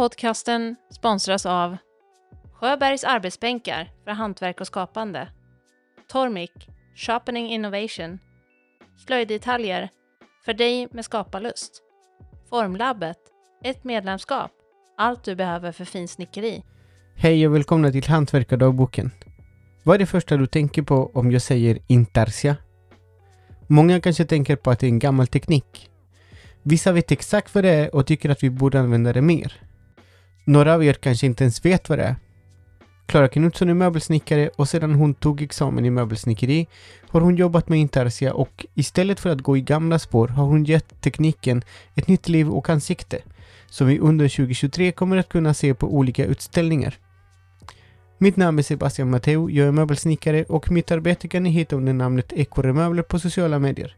Podcasten sponsras av Sjöbergs arbetsbänkar för hantverk och skapande. Tormik, Sharpening Innovation. Slöjddetaljer för dig med skaparlust. Formlabbet, ett medlemskap. Allt du behöver för finsnickeri. Hej och välkomna till Hantverkardagboken. Vad är det första du tänker på om jag säger intarsia? Många kanske tänker på att det är en gammal teknik. Vissa vet exakt vad det är och tycker att vi borde använda det mer. Några av er kanske inte ens vet vad det är. Klara Knutsson är möbelsnickare och sedan hon tog examen i möbelsnickeri har hon jobbat med intarsia och istället för att gå i gamla spår har hon gett tekniken ett nytt liv och ansikte som vi under 2023 kommer att kunna se på olika utställningar. Mitt namn är Sebastian Matteo, jag är möbelsnickare och mitt arbete kan ni hitta under namnet Ekorremöbler på sociala medier.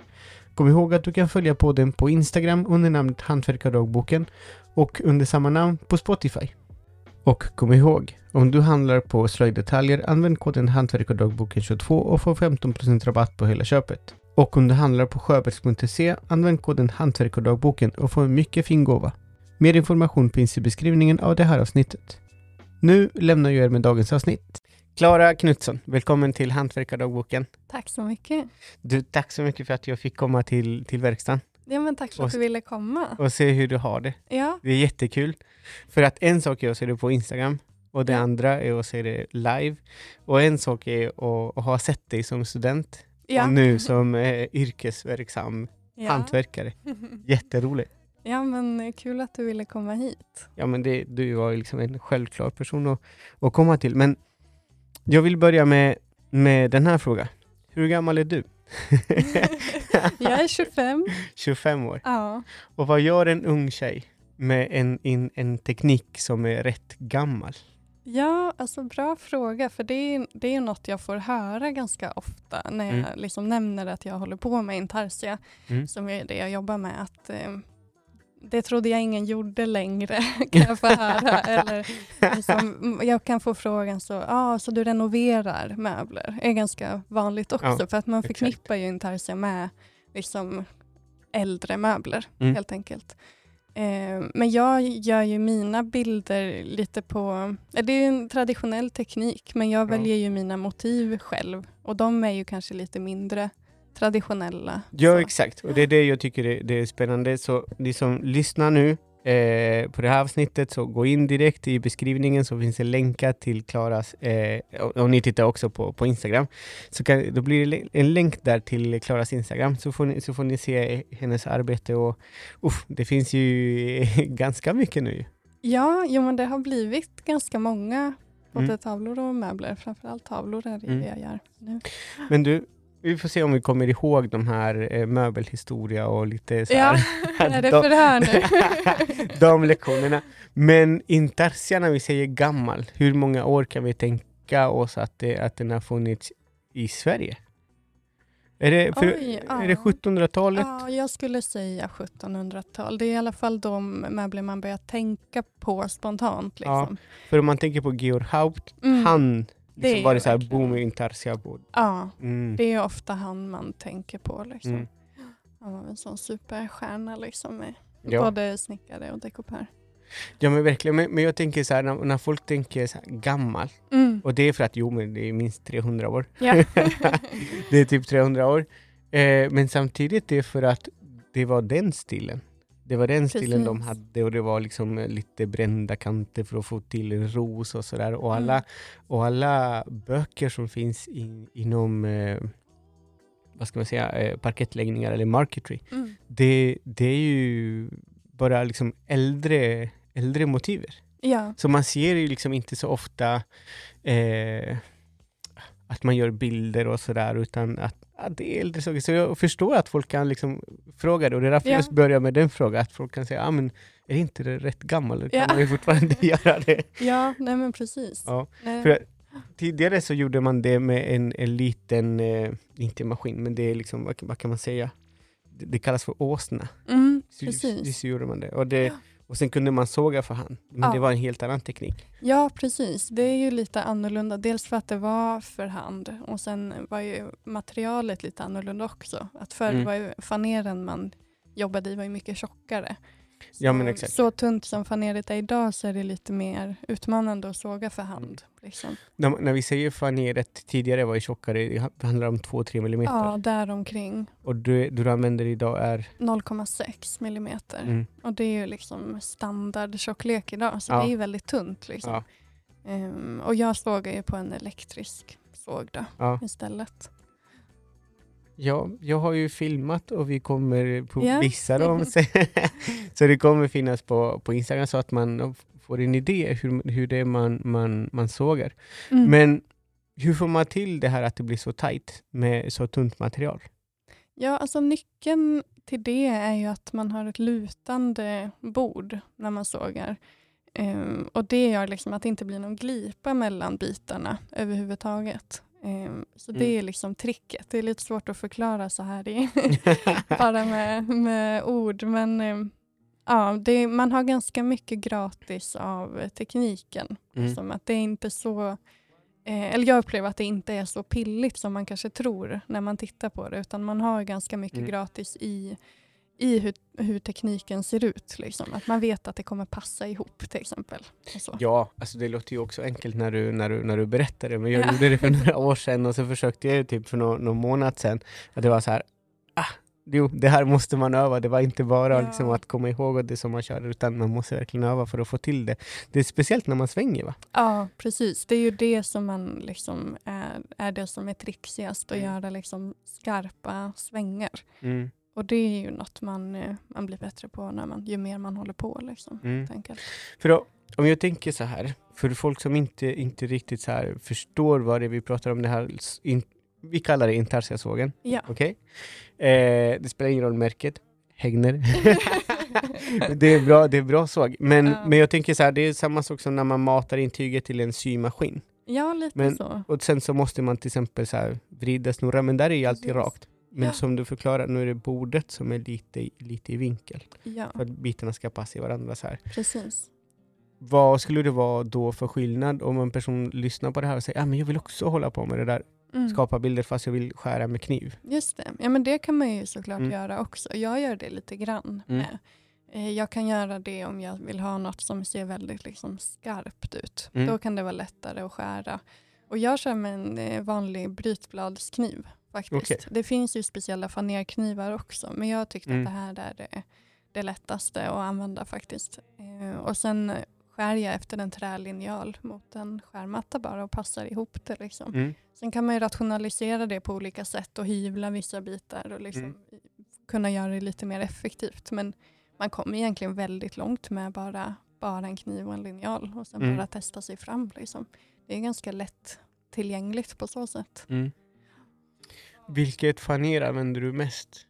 Kom ihåg att du kan följa podden på Instagram under namnet Hantverkardagboken och under samma namn på Spotify. Och kom ihåg, om du handlar på slöjddetaljer använd koden Hantverkardagboken22 och få 15% rabatt på hela köpet. Och om du handlar på sjöbergs.se använd koden Hantverkardagboken och få en mycket fin gåva. Mer information finns i beskrivningen av det här avsnittet. Nu lämnar jag er med dagens avsnitt. Klara Knutsson, välkommen till Hantverkardagboken. Tack så mycket. Du, tack så mycket för att jag fick komma till, till verkstaden Ja, men tack för att du ville komma. och se hur du har det. Ja, Det är jättekul. För att en sak är att se det på Instagram och det Ja. andra är att se det live. Och en sak är att, att ha sett dig som student ja. och nu som eh, yrkesverksam ja. hantverkare. Jätteroligt. Ja, men kul att du ville komma hit. Ja, men det, du var ju liksom en självklar person att, att komma till. Men jag vill börja med, med den här frågan. Hur gammal är du? Jag är 25. 25 år. Ja. Och vad gör en ung tjej med en, en, en teknik som är rätt gammal? Ja, alltså bra fråga, för det är, det är något jag får höra ganska ofta när jag Mm. liksom nämner att jag håller på med intarsia, Mm. som är det jag jobbar med. Att, eh, det trodde jag ingen gjorde längre, kan jag få höra. Eller liksom, jag kan få frågan så, ah, så du renoverar möbler? Det är ganska vanligt också, Ja, för att man förknippar ju intarsia med liksom, äldre möbler, Mm. helt enkelt. Eh, men jag gör ju mina bilder lite på, det är en traditionell teknik, men jag Ja. väljer ju mina motiv själv. Och de är ju kanske lite mindre traditionella. Ja, så. exakt. Och det är det jag tycker det, det är spännande. Så ni som lyssnar nu eh, på det här avsnittet, så gå in direkt i beskrivningen så finns det länkar till Klaras, eh, och ni tittar också på, på Instagram, så kan, då blir det en länk där till Klaras Instagram, så får ni, så får ni se hennes arbete och uff, det finns ju ganska mycket nu. Ja, jo, men det har blivit ganska många både Mm. tavlor och möbler. Framförallt tavlor är det Mm. jag gör nu. Men du, vi får se om vi kommer ihåg de här eh, möbelhistoria och lite så Ja, här. är det de- förhör nu? de lektionerna. Men intarsia när vi säger gammal, hur många år kan vi tänka oss att, det, att den har funnits i Sverige? Är det, för, Oj, är det ja. 1700-talet? Ja, jag skulle säga 1700-tal. Det är i alla fall de möbler man börjar tänka på spontant. Ja, Liksom. För om man tänker på Georg Haupt, Mm. han Det liksom det så här boom med intarsia. på- Ja, Mm. det är ofta han man tänker på. Liksom. Mm. Han var en sån superstjärna liksom, med Ja. både snickare och dekopär. ja, men verkligen. Men, men jag tänker så här, när, när folk tänker så här, gammal, Mm. och det är för att jo, men det är minst 300 år. Ja. det är typ 300 år. Eh, men samtidigt det är för att det var den stilen. Det var den stilen de Precis. hade och det var liksom eh, lite brända kanter för att få till en ros och sådär. Och Mm. alla, och alla böcker som finns in, inom eh, vad ska man säga, eh, parkettläggningar eller marketry, Mm. det, det är ju bara liksom äldre, äldre motiver. ja, Så man ser ju liksom inte så ofta eh, att man gör bilder och sådär, utan att, det är äldre saker. Så jag förstår att folk kan liksom fråga det, och det är därför Ja. jag börjar med den frågan, att folk kan säga, ah, men är inte det rätt gammal? Då kan Ja. man fortfarande göra det. ja, nej men precis. Ja, Nej. för att tidigare så gjorde man det med en, en liten, eh, inte maskin, men det är liksom, vad, vad kan man säga? Det, det kallas för åsna. Mm, Så, precis. så gjorde man det. Och det Ja. Och sen kunde man såga för hand. Men Ja. det var en helt annan teknik. Ja, precis. Det är ju lite annorlunda. Dels för att det var för hand och sen var ju materialet lite annorlunda också. Att förr Mm. var ju faneren man jobbade i var ju mycket tjockare. Ja, men exakt. så tunt som faneret är idag så är det lite mer utmanande att såga för hand. Mm. Liksom. När, när vi säger faneret tidigare var ju tjockare, det handlar om 2-3 millimeter. Ja, däromkring Och det du använder idag är? 0,6 millimeter. Mm. Och det är ju liksom standardtjocklek idag, så Ja. det är ju väldigt tunt. Liksom. Ja. Ehm, och jag sågar ju på en elektrisk såg då, Ja. istället. Ja, jag har ju filmat och vi kommer Ja. vissa dem. så- det kommer finnas på, på Instagram så att man får en idé hur, hur det är man, man, man sågar. Mm. Men hur får man till det här att det blir så tajt med så tunt material? Ja, alltså nyckeln till det är ju att man har ett lutande bord när man sågar. Ehm, och det gör liksom att det inte blir någon glipa mellan bitarna överhuvudtaget. Ehm, så det Mm. är liksom tricket. Det är lite svårt att förklara så här i, bara med, med ord. Men ehm, ja, det, man har ganska mycket gratis av tekniken. Mm. Som att det är inte så, eh, eller jag upplever att det inte är så pilligt som man kanske tror när man tittar på det, utan man har ganska mycket Mm. gratis i, i hur, hur tekniken ser ut. Liksom. Att man vet att det kommer passa ihop till exempel. Ja, alltså det låter ju också enkelt när du, när du, när du berättar det, men jag Ja. gjorde det för några år sedan och så försökte jag ju typ för någon, någon månad sedan, att det var så här, ah, jo, det här måste man öva, det var inte bara Ja. liksom att komma ihåg det som man kör, utan man måste verkligen öva för att få till det. Det är speciellt när man svänger va? Ja, precis. Det är ju det som man liksom är, är det som är trixigast, att Mm. göra liksom skarpa svängar. Mm. Och det är ju något man, eh, man blir bättre på när man, ju mer man håller på. Liksom, Mm. För då, om jag tänker så här, för folk som inte, inte riktigt så här förstår vad det är vi pratar om, det här, in, vi kallar det intarsiasågen, Ja. okej? Eh, det spelar ingen roll märket, Hägner. det, är bra, det är bra såg. Men, Ja. men jag tänker så här, det är samma sak som när man matar in tyget till en symaskin. ja, lite Men- så. Och sen så måste man till exempel så här vrida, snurra, men där är ju alltid Precis. rakt. Men Ja. som du förklarar, nu är det bordet som är lite, lite i vinkel. Ja, För att bitarna ska passa i varandra så här. precis. Vad skulle det vara då för skillnad om en person lyssnar på det här och säger att ah, men jag vill också hålla på med det där, Mm. skapa bilder fast jag vill skära med kniv? Just det. Ja, men det kan man ju såklart Mm. göra också. Jag gör det lite grann. Mm. med. Eh, Jag kan göra det om jag vill ha något som ser väldigt liksom skarpt ut. Mm. Då kan det vara lättare att skära. Och jag kör med en eh, vanlig brytbladskniv faktiskt. Okej. Det finns ju speciella fanerknivar också, men jag tyckte Mm. att det här är det, det lättaste att använda faktiskt. Eh, Och sen skär jag efter en trälinjal mot en skärmatta bara och passar ihop det. Liksom. Mm. Sen kan man ju rationalisera det på olika sätt och hyvla vissa bitar och liksom Mm. kunna göra det lite mer effektivt. Men man kommer egentligen väldigt långt med bara, bara en kniv och en linjal och sen Mm. bara testa sig fram. Liksom. Det är ganska lätt tillgängligt på så sätt. Mm. Vilket faner använder du mest?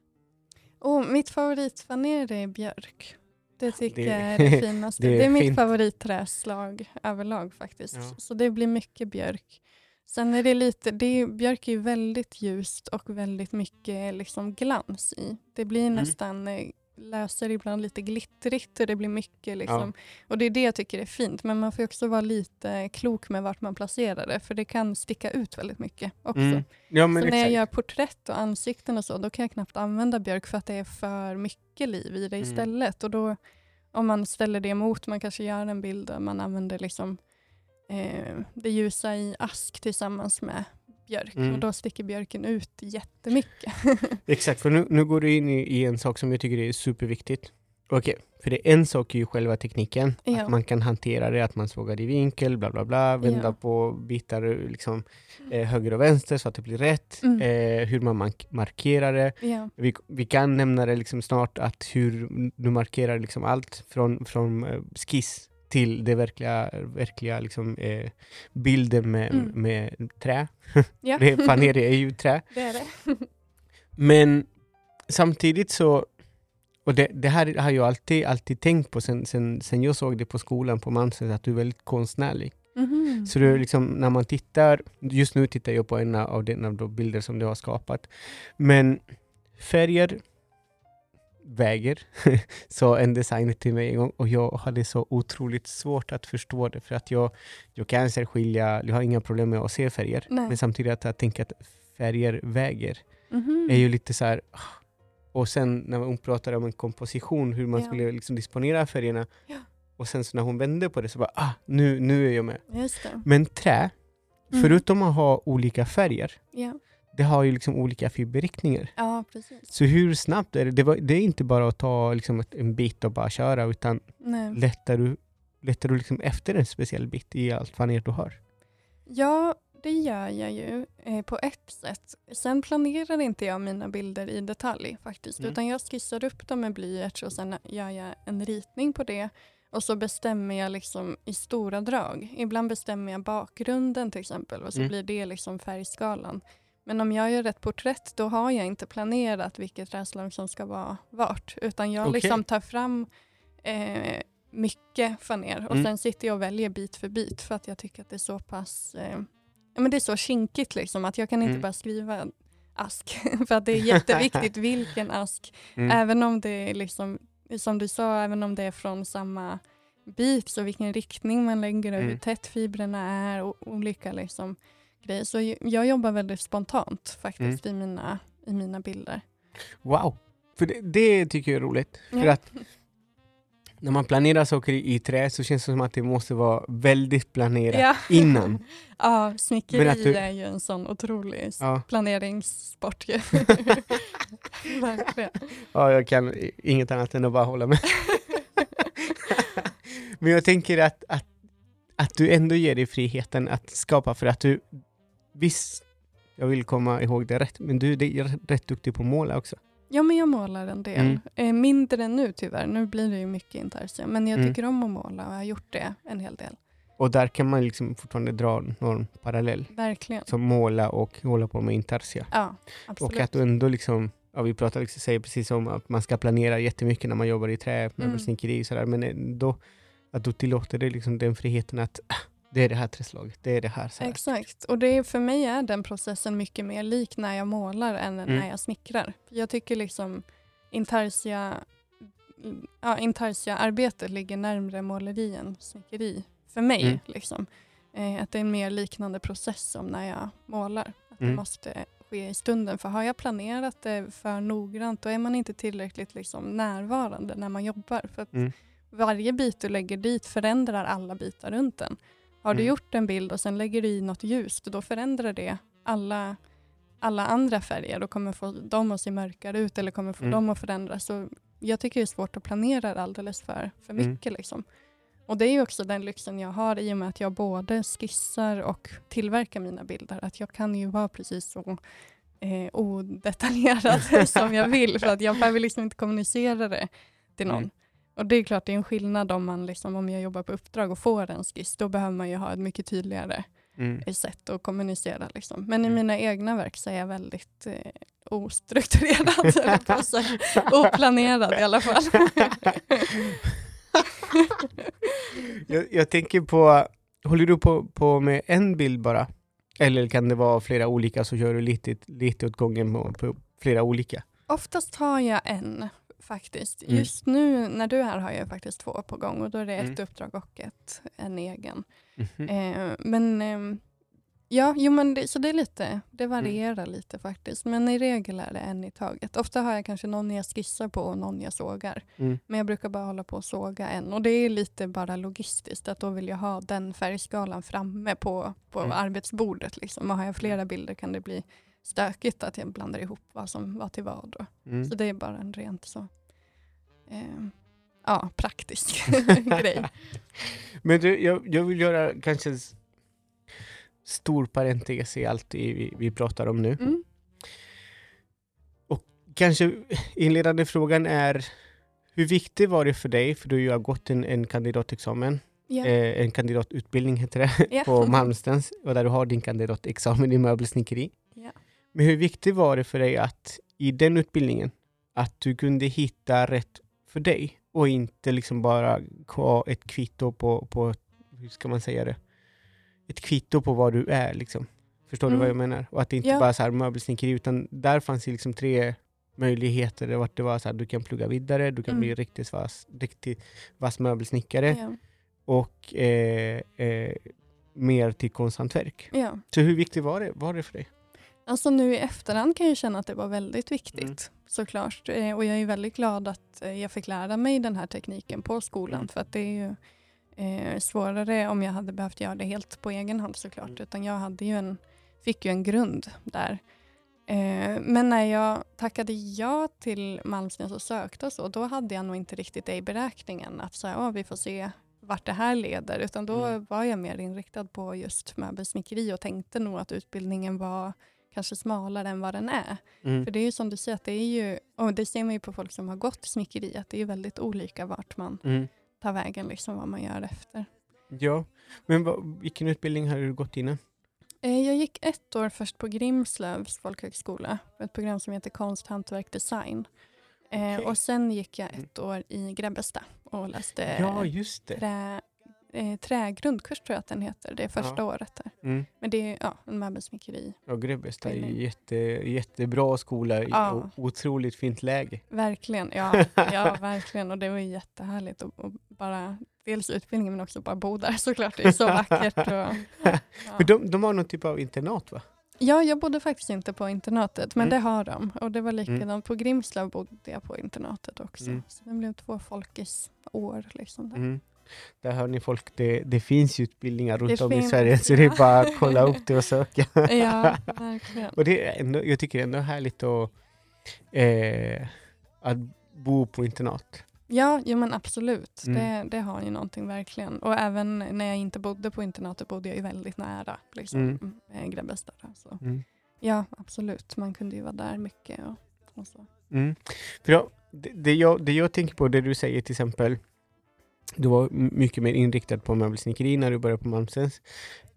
Och mitt favoritfaner är björk. Det tycker Det- jag är det finaste. det Det är är, mitt fint. favoritträslag överlag faktiskt. Ja. Så det blir mycket björk. Sen är det lite, det är, björk är ju väldigt ljust och väldigt mycket liksom glans i. Det blir Mm. nästan, löser ibland lite glittrigt och det blir mycket liksom. Och det är det jag tycker är fint. Men man får också vara lite klok med vart man placerar det. För det kan sticka ut väldigt mycket också. Mm. Ja, Så när jag gör porträtt och ansikten och så, då kan jag knappt använda björk för att det är för mycket liv i det Mm. istället. Och då, om man ställer det emot, man kanske gör en bild där man använder liksom, eh, det ljusa i ask tillsammans med björk. Mm. Och då sticker björken ut jättemycket. Exakt, för nu, nu går du in i, i en sak som jag tycker är superviktigt. Okej, för det är en sak är ju själva tekniken, Ja. att man kan hantera det, att man sågar i vinkel, bla bla bla, vända Ja. på bitar liksom, eh, höger och vänster så att det blir rätt, Mm. eh, hur man mark- markerar det. ja. Vi, vi kan nämna det liksom snart, att hur du markerar liksom allt från, från eh, skiss till det verkliga, verkliga liksom, eh, bilden med, Mm. med trä. Ja. Faner är ju trä. det är det. Men samtidigt så, och det, det här har jag alltid, alltid tänkt på sen, sen, sen jag såg det på skolan på Manses, att du är väldigt konstnärlig. Mhm. Så du liksom, när man tittar, just nu tittar jag på en av de bilder som du har skapat, men färger väger, sa en designer till mig en gång och jag hade så otroligt svårt att förstå det för att jag, jag kan särskilja, jag har inga problem med att se färger, Nej. men samtidigt att jag tänker att färger väger Mhm. är ju lite så här. ah, Och sen när hon pratade om en komposition, hur man Ja. skulle liksom disponera färgerna. Ja. Och sen så när hon vände på det så bara, ah, nu, nu är jag med. Men trä, Mm. förutom att ha olika färger, Ja. Det har ju liksom olika fiberriktningar. ja, precis. Så hur snabbt är det? Det, var, det är inte bara att ta liksom en bit och bara köra, utan Nej. lättar du, lättar du liksom efter en speciell bit i allt faner du har? Ja, det gör jag ju eh, på ett sätt. Sen planerar inte jag mina bilder i detalj faktiskt, Mm. utan jag skissar upp dem med blyerts och sen gör jag en ritning på det. Och så bestämmer jag liksom i stora drag. Ibland bestämmer jag bakgrunden till exempel och så Mm. blir det liksom färgskalan. Men om jag gör ett porträtt då har jag inte planerat vilket träslag som ska vara vart. Utan jag Okej. liksom tar fram eh, mycket faner och Mm. sen sitter jag och väljer bit för bit för att jag tycker att det är så pass eh, ja, men det är så kinkigt liksom att jag kan inte Mm. bara skriva ask för att det är jätteviktigt vilken ask. Mm. Även om det är liksom, som du sa, även om det är från samma bit så vilken riktning man lägger och hur Mm. tätt fibrerna är och olika liksom grejer. Så jag jobbar väldigt spontant faktiskt Mm. i, mina, i mina bilder. Wow! För det, det tycker jag är roligt. För Ja. att när man planerar saker i, i trä så känns det som att det måste vara väldigt planerat Ja. innan. Ja, snickeri du- är ju en sån otrolig Ja. planeringssport. Verkligen. ja, jag kan inget annat än att bara hålla med. Men jag tänker att, att, att du ändå ger dig friheten att skapa för att du visst, jag vill komma ihåg det rätt, men du är rätt- duktig på att måla också. Ja, men jag målar en del. Mm. Eh, mindre nu tyvärr. Nu blir det ju mycket intarsia. Men jag Mm. tycker om att måla och jag har gjort det en hel del. Och där kan man liksom fortfarande dra någon parallell. Verkligen. Som måla och hålla på med intarsia. Ja, absolut. Och att du ändå liksom, ja vi pratar liksom, säger precis om att man ska planera jättemycket när man jobbar i trä, Mm. möbelsnickeri och sådär, men ändå att du tillåter dig liksom den friheten att ah, det är det här träslaget, det är det här. Så här. Exakt. Och det är, för mig är den processen mycket mer lik när jag målar än Mm. när jag snickrar. Jag tycker liksom intarsia, ja, intarsia-arbetet ligger närmre måleri än snickeri. För mig. Mm. Liksom. Eh, att det är en mer liknande process som när jag målar. Att det Mm. måste ske i stunden. För har jag planerat det för noggrant då är man inte tillräckligt liksom, närvarande när man jobbar. För att Mm. varje bit du lägger dit förändrar alla bitar runt den. Har du Mm. gjort en bild och sen lägger du i något ljust, då förändrar det alla, alla andra färger och kommer få dem att se mörkare ut eller kommer få Mm. dem att förändras. Så jag tycker det är svårt att planera alldeles för, för Mm. mycket. Liksom. Och det är ju också den lyxen jag har i och med att jag både skissar och tillverkar mina bilder. Att jag kan ju vara precis så eh, odetaljerad som jag vill för att jag behöver liksom inte kommunicera det till någon. Mm. Och det är klart det är en skillnad om man liksom, om jag jobbar på uppdrag och får en skiss, då behöver man ju ha ett mycket tydligare Mm. sätt att kommunicera. Liksom. Men i Mm. mina egna verk så är jag väldigt eh, ostrukturerad, oplanerad i alla fall. jag, jag tänker på, håller du på, på med en bild bara? Eller kan det vara flera olika så kör du lite, lite åt gången på, på flera olika? Oftast har jag en faktiskt. Mm. Just nu när du är här har jag faktiskt två på gång och då är det ett Mm. uppdrag och ett, en egen. Mhm. Eh, men ehm, ja, jo, men det, så det är lite, det varierar Mm. lite faktiskt. Men i regel är det en i taget. Ofta har jag kanske någon jag skissar på och någon jag sågar. Mm. Men jag brukar bara hålla på och såga en. Och det är lite bara logistiskt att då vill jag ha den färgskalan framme på, på Mm. arbetsbordet. Liksom. Och har jag flera bilder kan det bli stökigt att jag blandar ihop vad som var till vad. Mm. Så det är bara en rent så eh, ja, praktisk grej. Men du, jag, jag vill göra kanske stor parentes i allt vi, vi pratar om nu. Mm. Kanske inledande frågan är hur viktigt var det för dig, för du har gått en, en kandidatexamen, eh, en kandidatutbildning heter det, Ja. på Malmstens, och där du har din kandidatexamen i möbelsnickeri. Men hur viktigt var det för dig att i den utbildningen, att du kunde hitta rätt för dig och inte liksom bara ha ett kvitto på, på hur ska man säga det, ett kvitto på vad du är liksom. Förstår du Mm. vad jag menar? Och att det inte Ja. bara så här möbelsnickeri, utan där fanns det liksom tre möjligheter. Det var, det var så här, du kan plugga vidare, du kan Mm. bli riktigt vass, riktigt vass möbelsnickare Ja. och eh, eh, mer till konsthantverk. Ja. Så hur viktigt var det, var det för dig? Alltså nu i efterhand kan jag känna att det var väldigt viktigt Mm. såklart. Eh, och jag är väldigt glad att eh, jag fick lära mig den här tekniken på skolan Mm. för att det är ju eh, svårare om jag hade behövt göra det helt på egen hand såklart. Mm. Utan jag hade ju en, fick ju en grund där. Eh, men när jag tackade ja till Malmsnäs och sökte och så, då hade jag nog inte riktigt det i beräkningen att säga, ja vi får se vart det här leder, utan då Mm. var jag mer inriktad på just möbelsnickeri och tänkte nog att utbildningen var kanske smalare än vad den är. Mm. För det är ju som du säger, att det är ju, och det ser man ju på folk som har gått snickeri, att det är väldigt olika vart man Mm. tar vägen, liksom vad man gör efter. Ja, men vad, vilken utbildning har du gått innan? Eh, Jag gick ett år först på Grimslövs folkhögskola, ett program som heter Konst, hantverk, design. Eh, Okej. Och sen gick jag ett år i Grebbestad och läste Ja, trä, eh, trägrundkurs tror jag att den heter. Det är första Ja. året där. Mm. Men det är ja, en möbelsnickeri. Ja, Grebbestad är jätte, jättebra skola Ja. och otroligt fint läge. Verkligen, ja, ja verkligen. Och det var jättehärligt att att bara, dels utbildningen men också bara bo där såklart. Det är så vackert. Och, ja. de, de har någon typ av internat va? ja, jag bodde faktiskt inte på internatet, men Mm. det har de. Och det var likadant. På Grimslöv bodde jag på internatet också. Mm. Så det blev två folkisår. Liksom där. Där hör ni folk, det, det finns utbildningar runt Det om i finns, Sverige så det är ja. bara att kolla upp det och söka. Ja, verkligen. och det är ändå, jag tycker det är ändå härligt att, eh, att bo på internat. Ja, jo, men absolut. Mm. Det, det har ju någonting verkligen. Och även när jag inte bodde på internatet bodde jag ju väldigt nära liksom, Mm. mm. Grebbestad. Så. Mm. Ja, absolut. Man kunde ju vara där mycket. Och, och så. Mm. För då, det, det, jag, det jag tänker på, det du säger till exempel, du var mycket mer inriktad på möbelsnickeri när du började på Malmstens.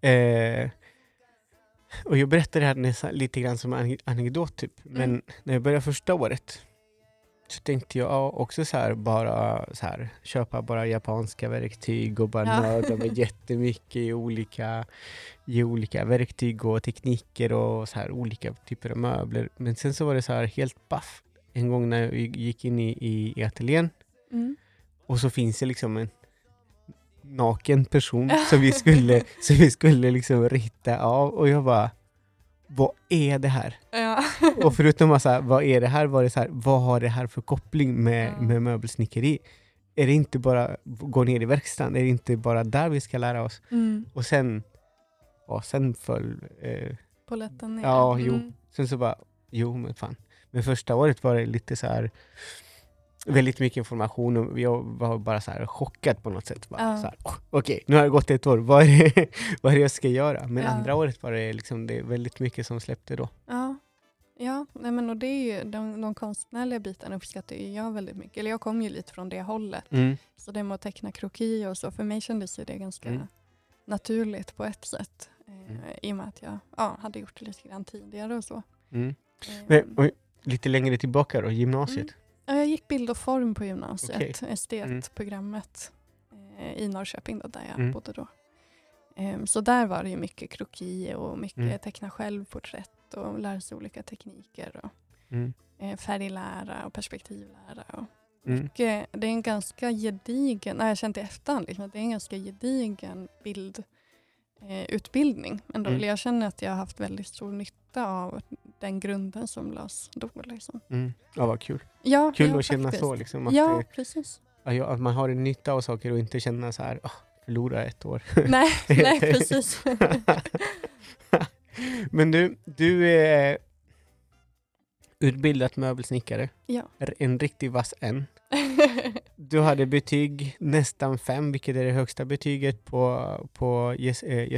Eh, och jag berättade det här nästan lite grann som en anekdot typ, men Mm. när jag började första året så tänkte jag ja, också så här, bara så här, köpa bara japanska verktyg och bara Ja. nörda mig jättemycket i olika, i olika verktyg och tekniker och så här olika typer av möbler. Men sen så var det så här helt baff en gång när jag gick in i, i, i ateljén Mm. Och så finns det liksom en naken person som vi skulle, som vi skulle liksom rita av och jag bara vad är det här? Ja. Och förutom att här, vad är det här, var det så här, vad har det här för koppling med, Ja. med möbelsnickeri? Är det inte bara gå ner i verkstaden? Är det inte bara där vi ska lära oss? mm. Och sen, ja, sen föll, eh, Polletten ner. Ja, jo. Mm. sen så bara, jo men fan. Men första året var det lite så här väldigt mycket information och jag var bara så här chockad på något sätt. Bara, Ja. så här, "Åh, Okej, nu har det gått ett år, vad är det, vad är det jag ska göra? Men Ja. andra året var det liksom det väldigt mycket som släppte då. Ja, ja nej, men och det är ju, de, de konstnärliga bitarna uppskattar ju jag väldigt mycket. Eller jag kom ju lite från det hållet. Så det med att teckna kroki och så, för mig kändes ju det ganska Mm. naturligt på ett sätt. Eh, Mm. I och med att jag ja, hade gjort det lite grann tidigare och så. Mm. Eh, Men, oj, lite längre tillbaka då, gymnasiet. Ja, jag gick bild och form på gymnasiet, Okej. estetprogrammet eh, i Norrköping då, där jag Mm. bodde då. Eh, så där var det ju mycket kroki och mycket Mm. teckna självporträtt och lära sig olika tekniker. Och, Mm. eh, färglära och perspektivlära. Och Mm. mycket, det är en ganska gedigen, nej, jag känt i efterhand, liksom, att det är en ganska gedigen bildutbildning. Eh, ändå. Mm. Jag känner att jag har haft väldigt stor nytta av den grunden som lades då. Liksom. Mm. Ja, vad kul. Ja, Kul ja, att känna faktiskt. så, liksom, att, Ja, precis. att man har en nytta av saker och inte känna så här, oh, förlora ett år. nej, nej, precis. Men du, du är utbildad möbelsnickare, ja. En riktig vass en. Du hade betyg nästan fem, vilket är det högsta betyget på, på ges- eh.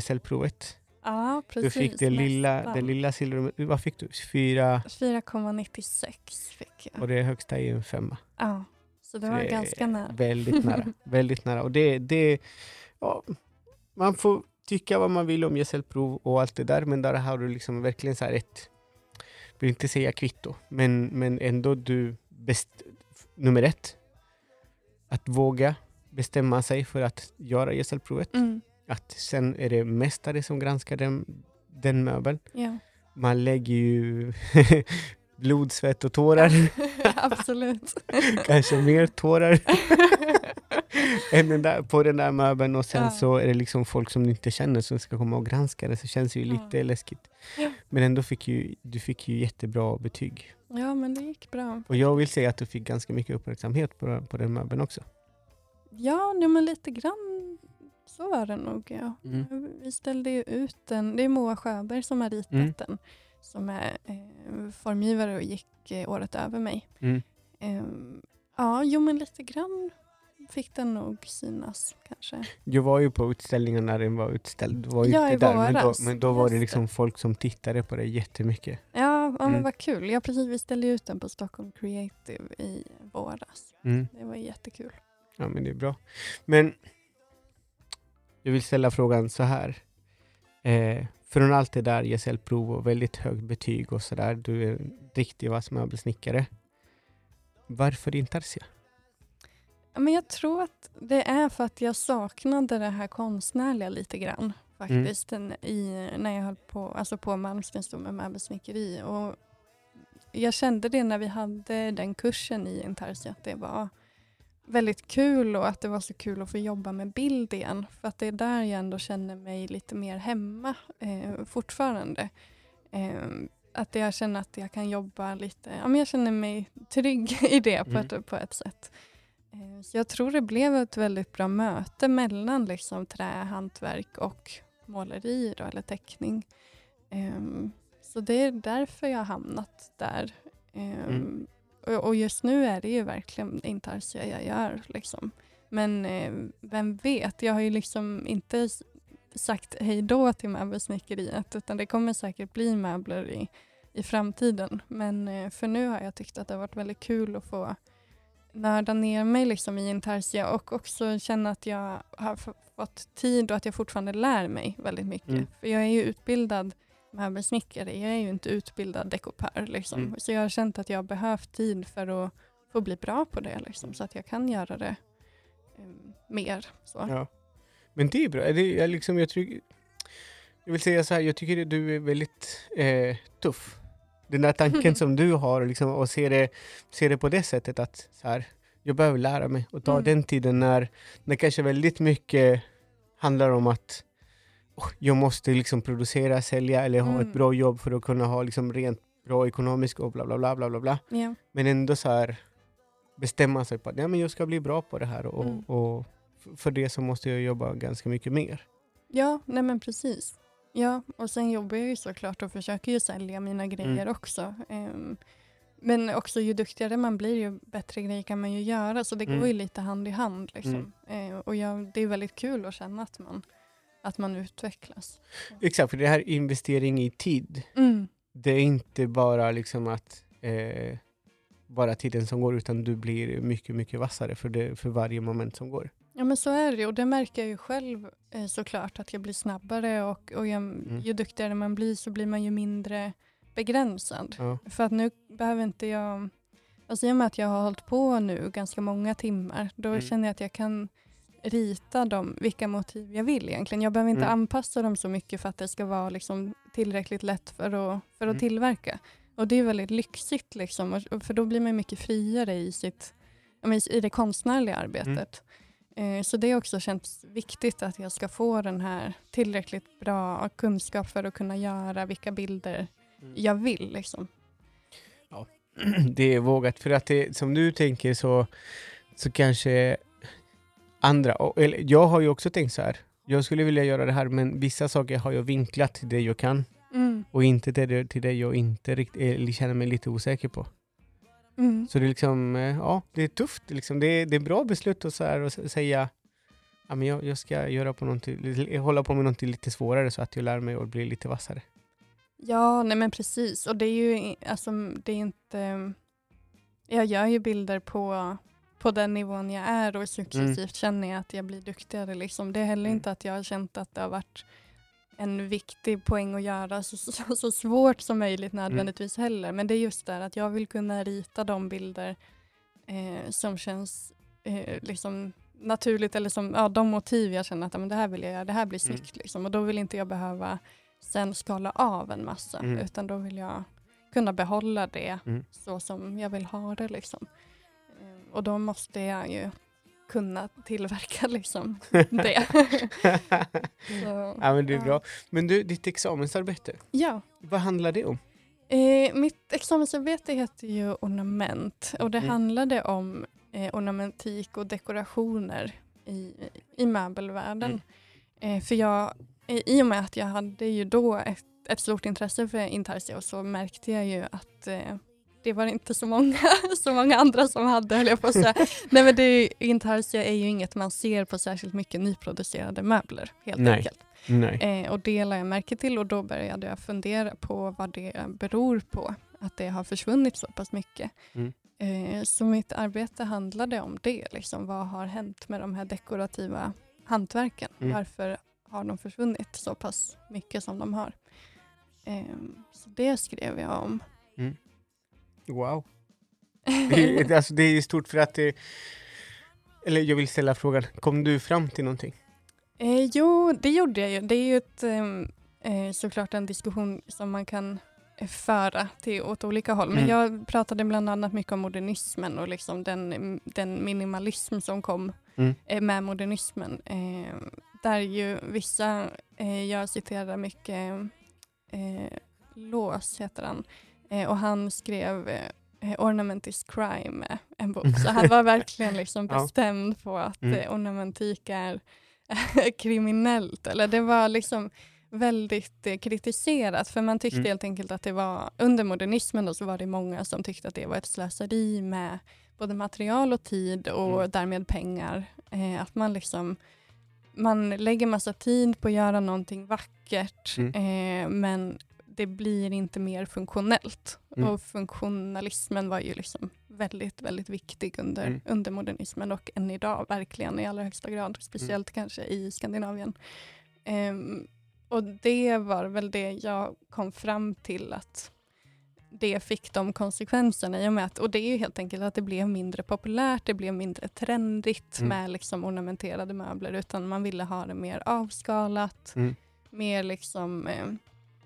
Ja, precis. Du fick det lilla, det lilla silver... Vad fick du? Fyra 4,96 fick jag. och det högsta är en femma. Ja, så det Så var det ganska nära. Väldigt nära. väldigt nära. Och det, det, ja, man får tycka vad man vill om gesällprov och allt det där, men där har du liksom verkligen så ett, vill inte säga kvitto, men, men ändå du, best, nummer ett, att våga bestämma sig för att göra gesällprovet. Mm, Att sen är det mästare som granskar den, den möbeln. ja. Man lägger ju blod, svett och tårar, Absolut. kanske mer tårar. än den där, på den där möbeln och sen Ja. så är det liksom folk som du inte känner som ska komma och granska det, så känns det ju Ja. lite läskigt. Ja. Men ändå fick ju, du fick ju jättebra betyg. Ja, men det gick bra. Och jag vill säga att du fick ganska mycket uppmärksamhet på, på den möbeln också. Ja, nej, men lite grann så var det nog. Ja. Mm. Vi ställde ju ut den. Det är Moa Sjöberg som har ritat Mm. den. Som är eh, formgivare och gick eh, året över mig. Mm. Ehm, ja, jo men lite grann fick den nog synas kanske. Jag var ju på utställningen när den var utställd. Du var ju Ja, inte i där, men då, men då var det liksom folk som tittade på det jättemycket. Ja, ja men Mm. vad kul. Ja, precis. Vi ställde ut den på Stockholm Creative i våras. Mm. Det var jättekul. Ja, men det är bra. Men jag vill ställa frågan så här. Eh, från allt det där, gesällprov och väldigt högt betyg och sådär. Du är en riktig vass möbelsnickare. Varför Intarsia? Men jag tror att det är för att jag saknade det här konstnärliga lite grann. Faktiskt den, i, när jag höll på, alltså på Malmstens då med möbelsnickeri. Och jag kände det när vi hade den kursen i Intarsia att det var väldigt kul och att det var så kul att få jobba med bild igen. För att det är där jag ändå känner mig lite mer hemma eh, fortfarande. Eh, att jag känner att jag kan jobba lite, ja men jag känner mig trygg i det på, Mm. ett, på ett sätt. Eh, Så jag tror det blev ett väldigt bra möte mellan liksom trä, hantverk och måleri då, eller teckning. Ehm, Så det är därför jag har hamnat där. Ehm, Mm. Och- just nu är det ju verkligen intarsia jag gör. Liksom. Men eh, vem vet, jag har ju liksom inte sagt hej då till möbelsnickeriet utan det kommer säkert bli möbler i, i framtiden. Men eh, för nu har jag tyckt att det har varit väldigt kul att få nörda ner mig liksom i intarsia och också känna att jag har fått tid och att jag fortfarande lär mig väldigt mycket. Mm. För jag är ju utbildad möbelsnickare, jag är ju inte utbildad dekopör. Liksom. Mm. Så jag har känt att jag har behövt tid för att få bli bra på det liksom, så att jag kan göra det um, mer. Så. Ja. Men det är bra. Det är liksom, jag, tycker, jag vill säga så här, jag tycker att du är väldigt eh, tuff. Den där tanken som du har liksom, och ser det, ser det på det sättet att så här, jag behöver lära mig och ta Mm. den tiden när, när kanske väldigt mycket handlar om att "Åh, jag måste liksom producera, sälja eller ha Mm. ett bra jobb för att kunna ha liksom rent bra ekonomiskt och bla bla bla bla bla bla. Ja. Men ändå så här bestämma sig på att ja, men jag ska bli bra på det här och, Mm. och för det så måste jag jobba ganska mycket mer. Ja, nej men precis. Ja, och sen jobbar jag ju såklart och försöker ju sälja mina grejer Mm. också. Ehm, men också ju duktigare man blir ju bättre grejer kan man ju göra. Så det Mm. går ju lite hand i hand. Liksom. Eh, och jag, det är väldigt kul att känna att man, att man utvecklas. Exakt, för det här investering i tid, Mm. det är inte bara liksom att eh, bara tiden som går utan du blir mycket, mycket vassare för, det, för varje moment som går. Ja men så är det och det märker jag ju själv eh, såklart att jag blir snabbare och, och jag, ju duktigare man blir så blir man ju mindre begränsad. Ja. För att nu behöver inte jag, alltså i och med att jag har hållit på nu ganska många timmar, då Mm. känner jag att jag kan rita dem, vilka motiv jag vill egentligen. Jag behöver inte Mm. anpassa dem så mycket för att det ska vara liksom tillräckligt lätt för att, för att Mm. tillverka. Och det är väldigt lyxigt liksom, för då blir man mycket friare i, sitt, ja, i det konstnärliga arbetet. Eh, Så det har också känts viktigt att jag ska få den här tillräckligt bra kunskap för att kunna göra vilka bilder Mm. jag vill. Liksom. det är vågat, för att det, som du tänker så, så kanske andra, och, eller, jag har ju också tänkt så här, jag skulle vilja göra det här men vissa saker har jag vinklat till det jag kan Mm. och inte till det, till det jag inte riktigt, känner mig lite osäker på. Mm. Så det är liksom, eh, ja, det är tufft. Liksom. Det, är, det är bra beslut att så här, s- säga ja, men jag, jag ska göra på någonting, hålla på med någonting lite svårare så att jag lär mig och blir lite vassare. Ja, nej men precis. Och det är ju alltså, det är inte... Jag gör ju bilder på, på den nivån jag är och successivt känner jag att jag blir duktigare. Liksom. Det är heller Mm. inte att jag har känt att det har varit en viktig poäng att göra så, så, så svårt som möjligt nödvändigtvis heller. Men det är just där att jag vill kunna rita de bilder eh, som känns eh, liksom naturligt eller som ja, de motiv jag känner att ja, men det här vill jag göra, det här blir Mm. snyggt. Liksom. Och då vill inte jag behöva sen skala av en massa Mm. utan då vill jag kunna behålla det Mm. så som jag vill ha det. Liksom. Och då måste jag ju kunna tillverka liksom det. Ja, men det är bra. Men du, ditt examensarbete, Ja, vad handlar det om? eh, mitt examensarbete heter ju ornament och det Mm. handlade om eh, ornamentik och dekorationer i, i möbelvärlden. Mm. Eh, för jag, eh, i och med att jag hade ju då ett, ett stort intresse för intarsia och så märkte jag ju att eh, det var inte så många, så många andra som hade, höll jag på att säga. Nej men det, intarsia är ju inget man ser på särskilt mycket nyproducerade möbler helt Nej. enkelt. Nej. Eh, och det lade jag märke till och då började jag fundera på vad det beror på. Att det har försvunnit så pass mycket. Mm. Eh, så mitt arbete handlade om det. Liksom, vad har hänt med de här dekorativa hantverken? Mm. Varför har de försvunnit så pass mycket som de har? Eh, så det skrev jag om. Wow. Det, är- alltså, det är stort för att det... Eller jag vill ställa frågan, kom du fram till någonting? Eh, jo, det gjorde jag ju. Det är ju ett, ehm, eh, såklart en diskussion som man kan eh, föra till åt olika håll. Men Mm. jag pratade bland annat mycket om modernismen och liksom den, den minimalism som kom Mm. eh, med modernismen. Eh, där ju vissa, eh, jag citerar mycket Lås heter han, eh, och han skrev eh, Ornament is crime, en bok. Så han var verkligen liksom Ja. bestämd på att Mm. eh, ornamentik är kriminellt. Eller det var liksom väldigt eh, kritiserat för man tyckte Mm. helt enkelt att det var under modernismen då, så var det många som tyckte att det var ett slöseri med både material och tid och Mm. därmed pengar. Eh, att man liksom man lägger massa tid på att göra någonting vackert Mm. eh, men det blir inte mer funktionellt. Mm. Och funktionalismen var ju liksom väldigt, väldigt viktig under, Mm. under modernismen och än idag verkligen i allra högsta grad. Speciellt kanske i Skandinavien. Ehm, och det var väl det jag kom fram till att det fick de konsekvenserna i och med att, och det är ju helt enkelt att det blev mindre populärt, det blev mindre trendigt Mm. med liksom ornamenterade möbler utan man ville ha det mer avskalat, Mm. mer liksom eh,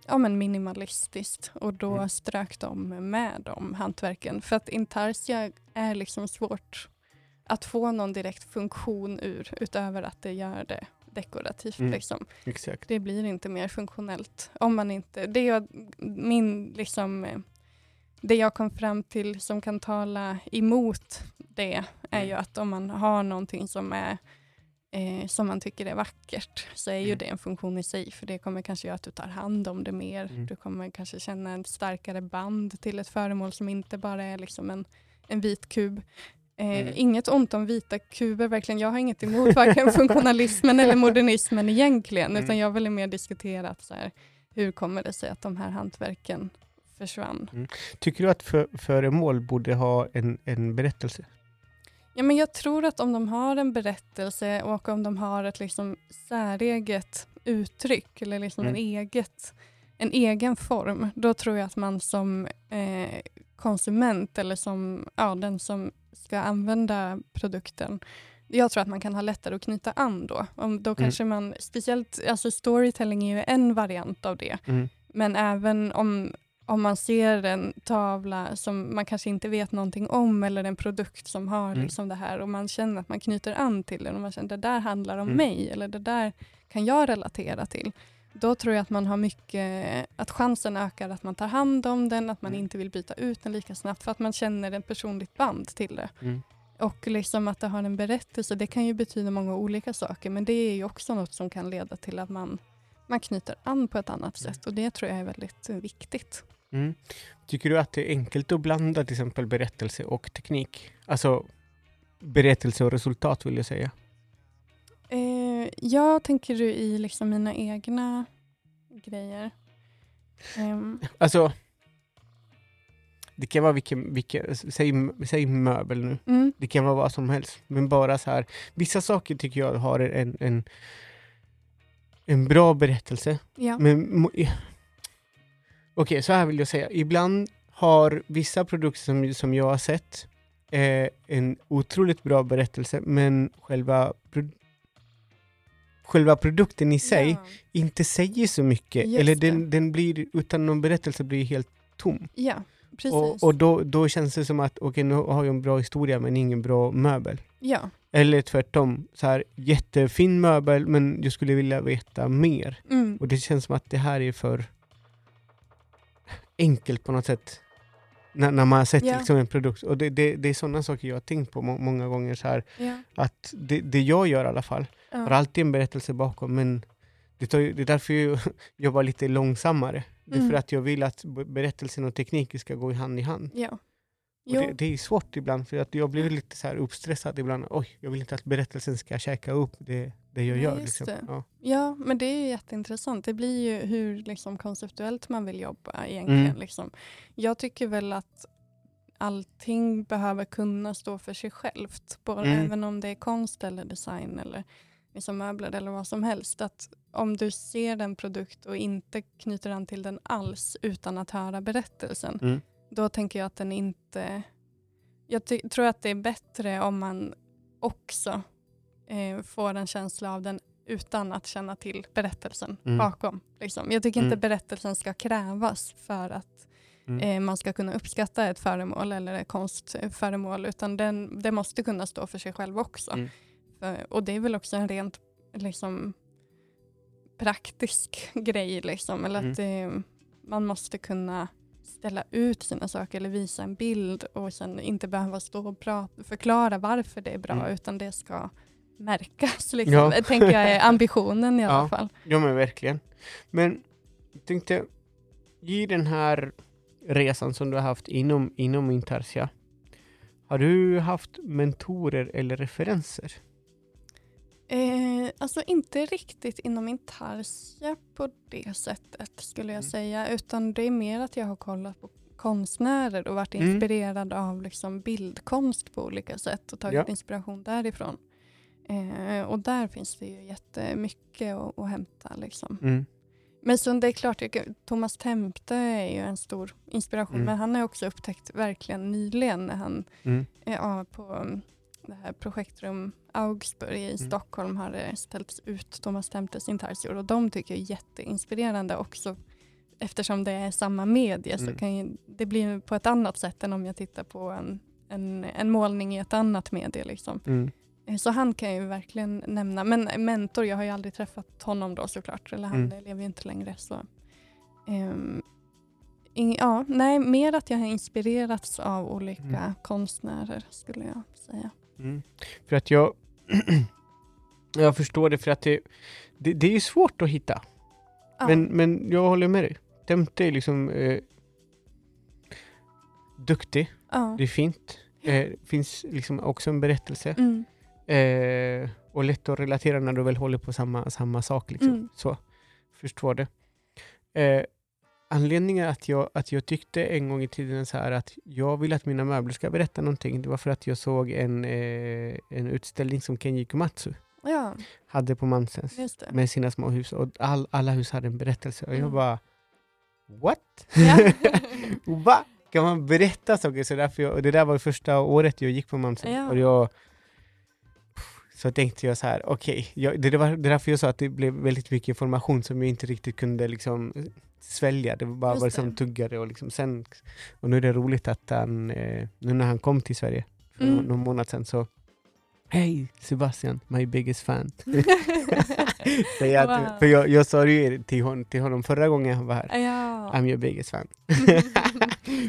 ja, men minimalistiskt och då Mm. strök de med de hantverken. För att intarsia är liksom svårt att få någon direkt funktion ur utöver att det gör det dekorativt. Mm. Liksom. Exakt. Det blir inte mer funktionellt. Om man inte, det, jag, min, liksom, det jag kom fram till som kan tala emot det är ju Mm. att om man har någonting som är eh, som man tycker är vackert så är ju Mm. det en funktion i sig för det kommer kanske göra att du tar hand om det mer. Mm. Du kommer kanske känna en starkare band till ett föremål som inte bara är liksom en, en vit kub. Eh, Mm. Inget ont om vita kuber, verkligen. Jag har inget emot varken funktionalismen eller modernismen egentligen, Mm. utan jag vill mer diskutera att så här, hur kommer det sig att de här hantverken försvann. Tycker du att för, föremål borde ha en, en berättelse? Ja, men jag tror att om de har en berättelse och om de har ett liksom säreget uttryck eller liksom Mm. en, eget, en egen form, då tror jag att man som eh, konsument eller som ja, den som ska använda produkten jag tror att man kan ha lättare att knyta an då. Om, då Mm. kanske man, speciellt, alltså storytelling är ju en variant av det. Mm. Men även om, om man ser en tavla som man kanske inte vet någonting om eller en produkt som har Mm. liksom det här och man känner att man knyter an till den och man känner det där handlar om Mm. mig eller det där kan jag relatera till. Då tror jag att man har mycket, att chansen ökar att man tar hand om den, att man Mm. inte vill byta ut den lika snabbt för att man känner ett personligt band till det. Mm. Och liksom att det har en berättelse, det kan ju betyda många olika saker men det är ju också något som kan leda till att man, man knyter an på ett annat Mm. sätt och det tror jag är väldigt eh, viktigt. Mm. Tycker du att det är enkelt att blanda till exempel berättelse och teknik? Alltså berättelse och resultat vill jag säga. Eh, jag tänker du i liksom mina egna grejer. Ehm, Alltså, det kan vara vilken, vilken säg, säg möbel nu. mm, Det kan vara vad som helst. Men bara så här, vissa saker tycker jag har en, en, en bra berättelse. ja. Men Okej, så här vill jag säga. Ibland har vissa produkter som, som jag har sett eh, en otroligt bra berättelse, men själva, pro- själva produkten i sig Ja. inte säger så mycket. Just Eller den, den blir, utan någon berättelse blir helt tom. ja, precis. Och, och då, då känns det som att, okej nu har jag en bra historia men ingen bra möbel. Ja. Eller tvärtom, så här jättefin möbel men jag skulle vilja veta mer. Mm. Och det känns som att det här är för enkelt på något sätt. När, när man har sett Ja. liksom en produkt. Och det, det, det är sådana saker jag har tänkt på må, många gånger. Så här, Ja. att det, det jag gör i alla fall, har Ja. alltid en berättelse bakom. Men det, tar, det är därför jag jobbar lite långsammare. Det är Mm. för att jag vill att be- berättelsen och tekniken ska gå i hand i hand. ja. Det, det är svårt ibland, för att jag blir lite så här uppstressad ibland. Oj, jag vill inte att berättelsen ska käka upp det, det jag Nej, gör. Liksom. det. Ja. Ja, men det är jätteintressant. Det blir ju hur liksom, konceptuellt man vill jobba egentligen. Mm. Liksom. Jag tycker väl att allting behöver kunna stå för sig självt. Både, Mm. Även om det är konst eller design eller liksom möbler eller vad som helst. Att om du ser en produkt och inte knyter an till den alls utan att höra berättelsen. Mm. Då tänker jag att den inte... Jag tror att det är bättre om man också eh, får en känsla av den utan att känna till berättelsen Mm. bakom. Liksom. Jag tycker inte Mm. berättelsen ska krävas för att Mm. eh, man ska kunna uppskatta ett föremål eller ett konstföremål utan den, det måste kunna stå för sig själv också. Mm. För, och det är väl också en rent liksom, praktisk grej. Liksom, eller att det, man måste kunna ställa ut sina saker eller visa en bild och sen inte behöva stå och prata, förklara varför det är bra Mm. utan det ska märkas. Liksom. Ja. Det tänker jag är ambitionen i alla Ja. fall. Ja men verkligen. Men jag tänkte, i den här resan som du har haft inom, inom Intarsia, har du haft mentorer eller referenser? Eh, alltså inte riktigt inom Intarsia på det sättet skulle jag Mm. säga. Utan det är mer att jag har kollat på konstnärer och varit Mm. inspirerad av liksom bildkonst på olika sätt och tagit Ja. inspiration därifrån. Eh, och där finns det ju jättemycket att, att hämta. Liksom. Mm. Men så det är klart, Thomas Tempte är ju en stor inspiration. Mm. Men han har också upptäckt verkligen nyligen när han Mm. ja, på det här projektrum Augsburg i Stockholm har det ställts ut Thomas Temptes intarsior och de tycker jag är jätteinspirerande också eftersom det är samma medie så Mm. kan ju, det blir på ett annat sätt än om jag tittar på en, en, en målning i ett annat medie. Liksom. Mm. Eh, Så han kan jag ju verkligen nämna. Men mentor, jag har ju aldrig träffat honom då såklart. Eller han Mm. lever ju inte längre. Så. Ehm, ing- ja, nej, mer att jag har inspirerats av olika Mm. konstnärer skulle jag säga. Mm. För att jag, jag förstår det, för att det, det, det är ju svårt att hitta. Ja. Men, men jag håller med dig. Temte är liksom eh, duktig, ja. det är fint. Eh, finns liksom också en berättelse. Mm. Eh, och lätt att relatera när du väl håller på samma, samma sak. Liksom. Mm. Så, förstår det. Eh, anledningen att jag, att jag tyckte en gång i tiden så här att jag vill att mina möbler ska berätta någonting, det var för att jag såg en, eh, en utställning som Kenji Komatsu ja, hade på Mansens med sina små hus och all, alla hus hade en berättelse och jag Mm. bara What? Ja. Va? Kan man berätta saker? Så därför jag, och det där var första året jag gick på Mamsen. Ja. Och jag, så tänkte jag så här, okej, jag- det, det var därför jag sa att det blev väldigt mycket information som jag inte riktigt kunde liksom svälja. Det var bara Just var liksom det. tuggade och liksom sen, och nu är det roligt att han, eh, nu när han kom till Sverige för Mm. någon, månad sedan så Hej Sebastian, my biggest fan. Säger jag Wow. För jag, jag sa ju till, hon, till honom förra gången han var här. ja. I'm your biggest fan.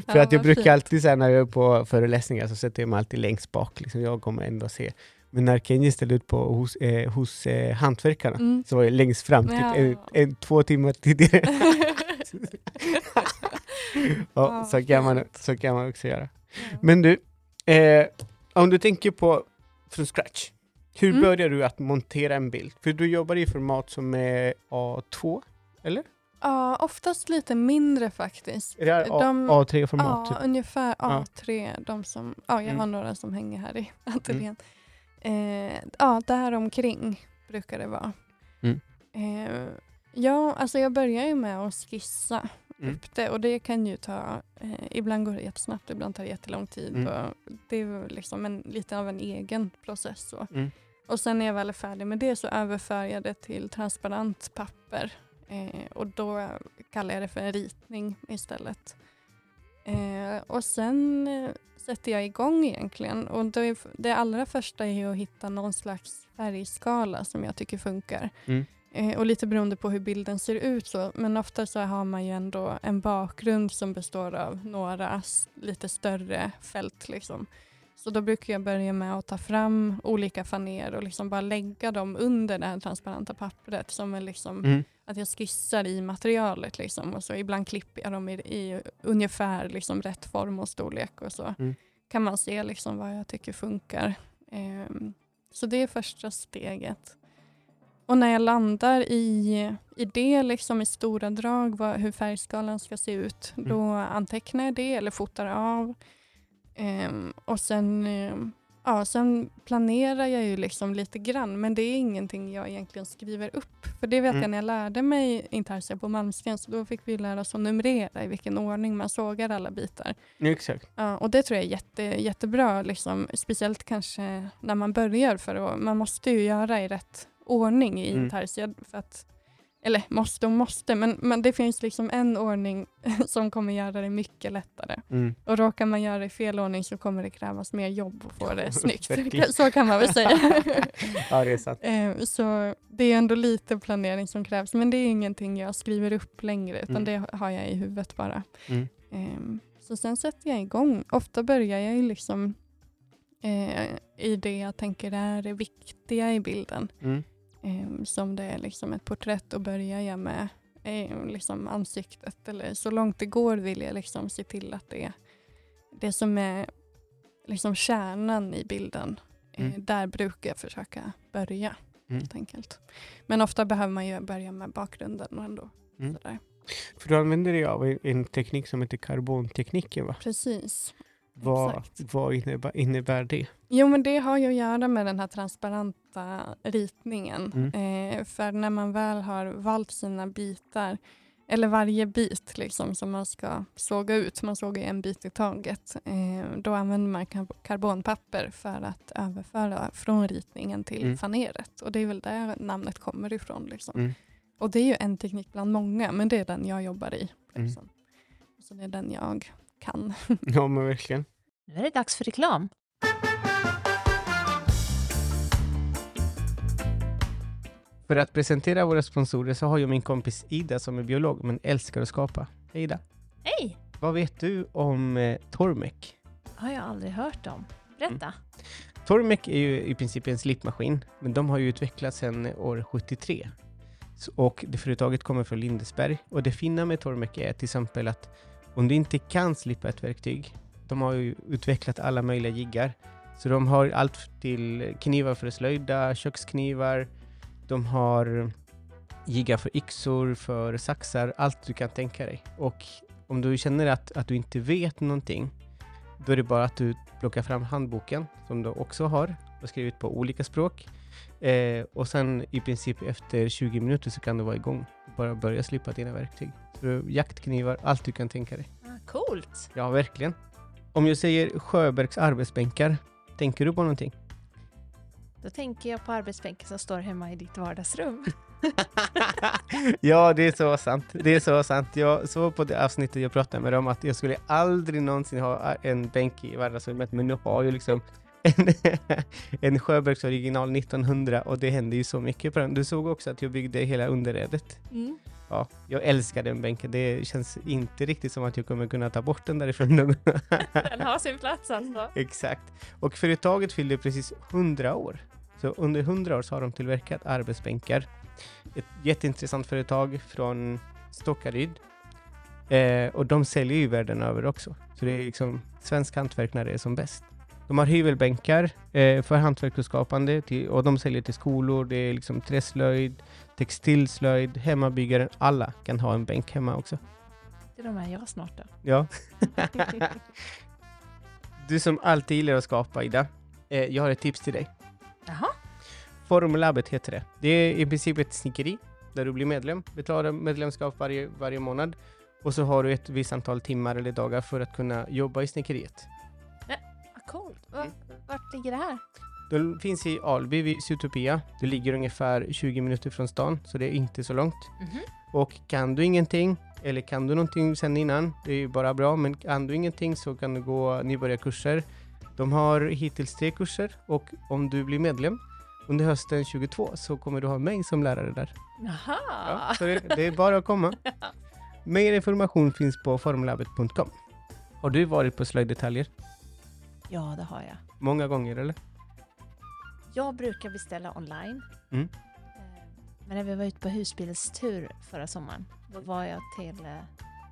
Ja, För att jag brukar fint. alltid säga när jag är på föreläsningar så sätter jag mig alltid längst bak. Liksom. Jag kommer ändå se. Men när Kenji ställde ut på, hos, eh, hos eh, hantverkarna Mm. så var jag längst fram, typ Ja. en, en, två timmar tidigare. Ja, Ja, så, kan man, så kan man också göra. Men du, eh, om du tänker på från scratch. Hur Mm. börjar du att montera en bild? För du jobbar i format som är A2, eller? Ja, oftast lite mindre faktiskt. Är det här De- A3-format? Ja, typ? ungefär Ja. A3. De som, ja, jag Mm. har några som hänger här i ateljén. Eh, ja, där omkring brukar det vara. Mm. Eh, ja, alltså jag börjar ju med att skissa Mm. upp det och det kan ju ta, eh, ibland går det jättesnabbt, ibland tar det jättelång tid. Mm. Och det är liksom en, lite av en egen process. Så. Mm. Och sen när jag väl är färdig med det så överför jag det till transparent papper. Eh, och då kallar jag det för en ritning istället. Eh, och sen eh, sätter jag igång egentligen. Och det, det allra första är att hitta någon slags färgskala som jag tycker funkar. Mm. Eh, och lite beroende på hur bilden ser ut så. Men ofta så har man ju ändå en bakgrund som består av några lite större fält. Liksom. Så då brukar jag börja med att ta fram olika faner och liksom bara lägga dem under det här transparenta pappret. Som en liksom, Mm. att jag skissar i materialet. Liksom, och så ibland klipper jag dem i, i ungefär liksom, rätt form och storlek. Och så Mm. kan man se liksom, vad jag tycker funkar. Ehm, så det är första steget. Och när jag landar i, i det, liksom i stora drag, vad, hur färgskalan ska se ut, Mm. då antecknar jag det eller fotar av. Ehm, och sen, ehm, ja, sen planerar jag ju liksom lite grann, men det är ingenting jag egentligen skriver upp. För det vet Mm. jag när jag lärde mig intarsia på Malmsten, så då fick vi lära oss att numrera i vilken ordning man sågar alla bitar. Exakt. Ja, och det tror jag är jätte, jättebra, liksom, speciellt kanske när man börjar, för att, man måste ju göra i rätt ordning i Mm. intarsia. För att, eller måste och måste, men, men det finns liksom en ordning som kommer göra det mycket lättare. Mm. Och råkar man göra det i fel ordning så kommer det krävas mer jobb att få det snyggt. Så kan man väl säga. Ja, det är sant. Eh, Så det är ändå lite planering som krävs, men det är ingenting jag skriver upp längre, utan Mm. det har jag i huvudet bara. Mm. Ehm, Så sen sätter jag igång. Ofta börjar jag ju liksom eh, i det jag tänker är det viktiga i bilden. Mm. Ehm, Som det är liksom ett porträtt, då börjar jag med eh, liksom ansiktet. Eller så långt det går vill jag liksom se till att det det som är liksom kärnan i bilden. Eh, Mm. Där brukar jag försöka börja. Mm. Helt enkelt. Men ofta behöver man ju börja med bakgrunden och ändå. Mm. Sådär. För du använder dig av en teknik som heter karbontekniken va? Precis. Vad, vad innebär, innebär det? Jo, men det har ju att göra med den här transparenta ritningen. Mm. Eh, för när man väl har valt sina bitar, eller varje bit liksom, som man ska såga ut, man sågar en bit i taget, eh, då använder man kar- karbonpapper för att överföra från ritningen till Mm. faneret. Och det är väl där namnet kommer ifrån. Liksom. Mm. Och det är ju en teknik bland många, men det är den jag jobbar i. Mm. Liksom. Så det är den jag kan. Ja, men verkligen. Nu är det dags för reklam. För att presentera våra sponsorer så har jag min kompis Ida som är biolog men älskar att skapa. Hej Ida! Hej! Vad vet du om eh, Tormek? Har jag aldrig hört om. Berätta. Tormek är ju i princip en slipmaskin, men de har ju utvecklats sedan år 73. Så, och det företaget kommer från Lindesberg. Och det fina med Tormek är till exempel att om du inte kan slippa ett verktyg, de har ju utvecklat alla möjliga jiggar. Så de har allt till knivar för att slöjda, köksknivar, de har jiggar för yxor, för saxar, allt du kan tänka dig. Och om du känner att, att du inte vet någonting, då är det bara att du plockar fram handboken som du också har och skrivit på olika språk. Eh, och sen i princip efter 20 minuter så kan du vara igång. Bara börja slipa dina verktyg. Jaktknivar, allt du kan tänka dig. Ah, coolt! Ja, verkligen. Om jag säger Sjöbergs arbetsbänkar, tänker du på någonting? Då tänker jag på arbetsbänken som står hemma i ditt vardagsrum. ja, det är så sant. Det är så sant. Jag såg på det avsnittet jag pratade med dem att jag skulle aldrig någonsin ha en bänk i vardagsrummet, men nu har jag liksom en, en Sjöbergs original 1900 och det hände ju så mycket på den. Du såg också att jag byggde hela underredet. Mm. Ja, jag älskar den bänken. Det känns inte riktigt som att jag kommer kunna ta bort den därifrån. nu. Den har sin plats alltså. Exakt. Och företaget fyllde precis 100 år. Så under 100 år så har de tillverkat arbetsbänkar. Ett jätteintressant företag från Stockaryd. Eh, och de säljer ju världen över också. Så det är liksom svensk hantverk när det är som bäst. De har hyvelbänkar eh, för hantverk och skapande till, och de säljer till skolor. Det är liksom träslöjd, textilslöjd, hemmabyggaren. Alla kan ha en bänk hemma också. Det är de här jag snart då. Ja. du som alltid gillar att skapa, Ida. Eh, jag har ett tips till dig. Jaha. Formlabbet heter det. Det är i princip ett snickeri där du blir medlem, betalar medlemskap varje, varje månad och så har du ett visst antal timmar eller dagar för att kunna jobba i snickeriet. Vad coolt. Va, vart ligger det här? Det finns i Alby vid Zootopia. Det ligger ungefär 20 minuter från stan, så det är inte så långt. Mhm. Och kan du ingenting eller kan du någonting sen innan, det är ju bara bra, men kan du ingenting så kan du gå nybörjarkurser. De har hittills tre kurser och om du blir medlem under hösten 22 så kommer du ha mig som lärare där. Jaha! Ja, så det, det är bara att komma. Mer information finns på formlabbet.com. Har du varit på slöjddetaljer? Ja, det har jag. Många gånger eller? Jag brukar beställa online. Mm. Eh, Men när vi var ute på husbilstur förra sommaren, då var jag till eh,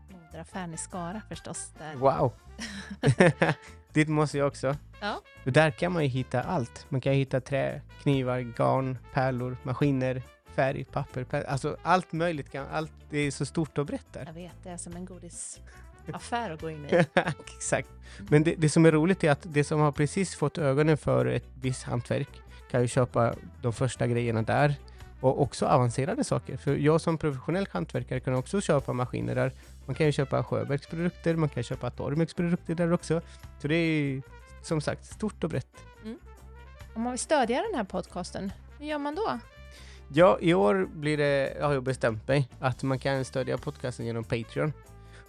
moderaffären i Skara förstås. Där. Wow! Dit måste jag också. Ja. Där kan man ju hitta allt. Man kan hitta trä, knivar, garn, pärlor, maskiner, färg, papper, pär- alltså allt möjligt. Kan, allt, det är så stort och brett där. Jag vet, det är som en godisaffär att gå in i. Exakt. Men det, det som är roligt är att det som har precis fått ögonen för ett visst hantverk kan ju köpa de första grejerna där och också avancerade saker. För jag som professionell hantverkare kan också köpa maskiner där. Man kan ju köpa Sjöbergs produkter, man kan köpa Tormex produkter där också. Så det är som sagt stort och brett. Om man vill stödja den här podcasten, hur gör man då? Ja, i år blir det, har jag bestämt mig, att man kan stödja podcasten genom Patreon.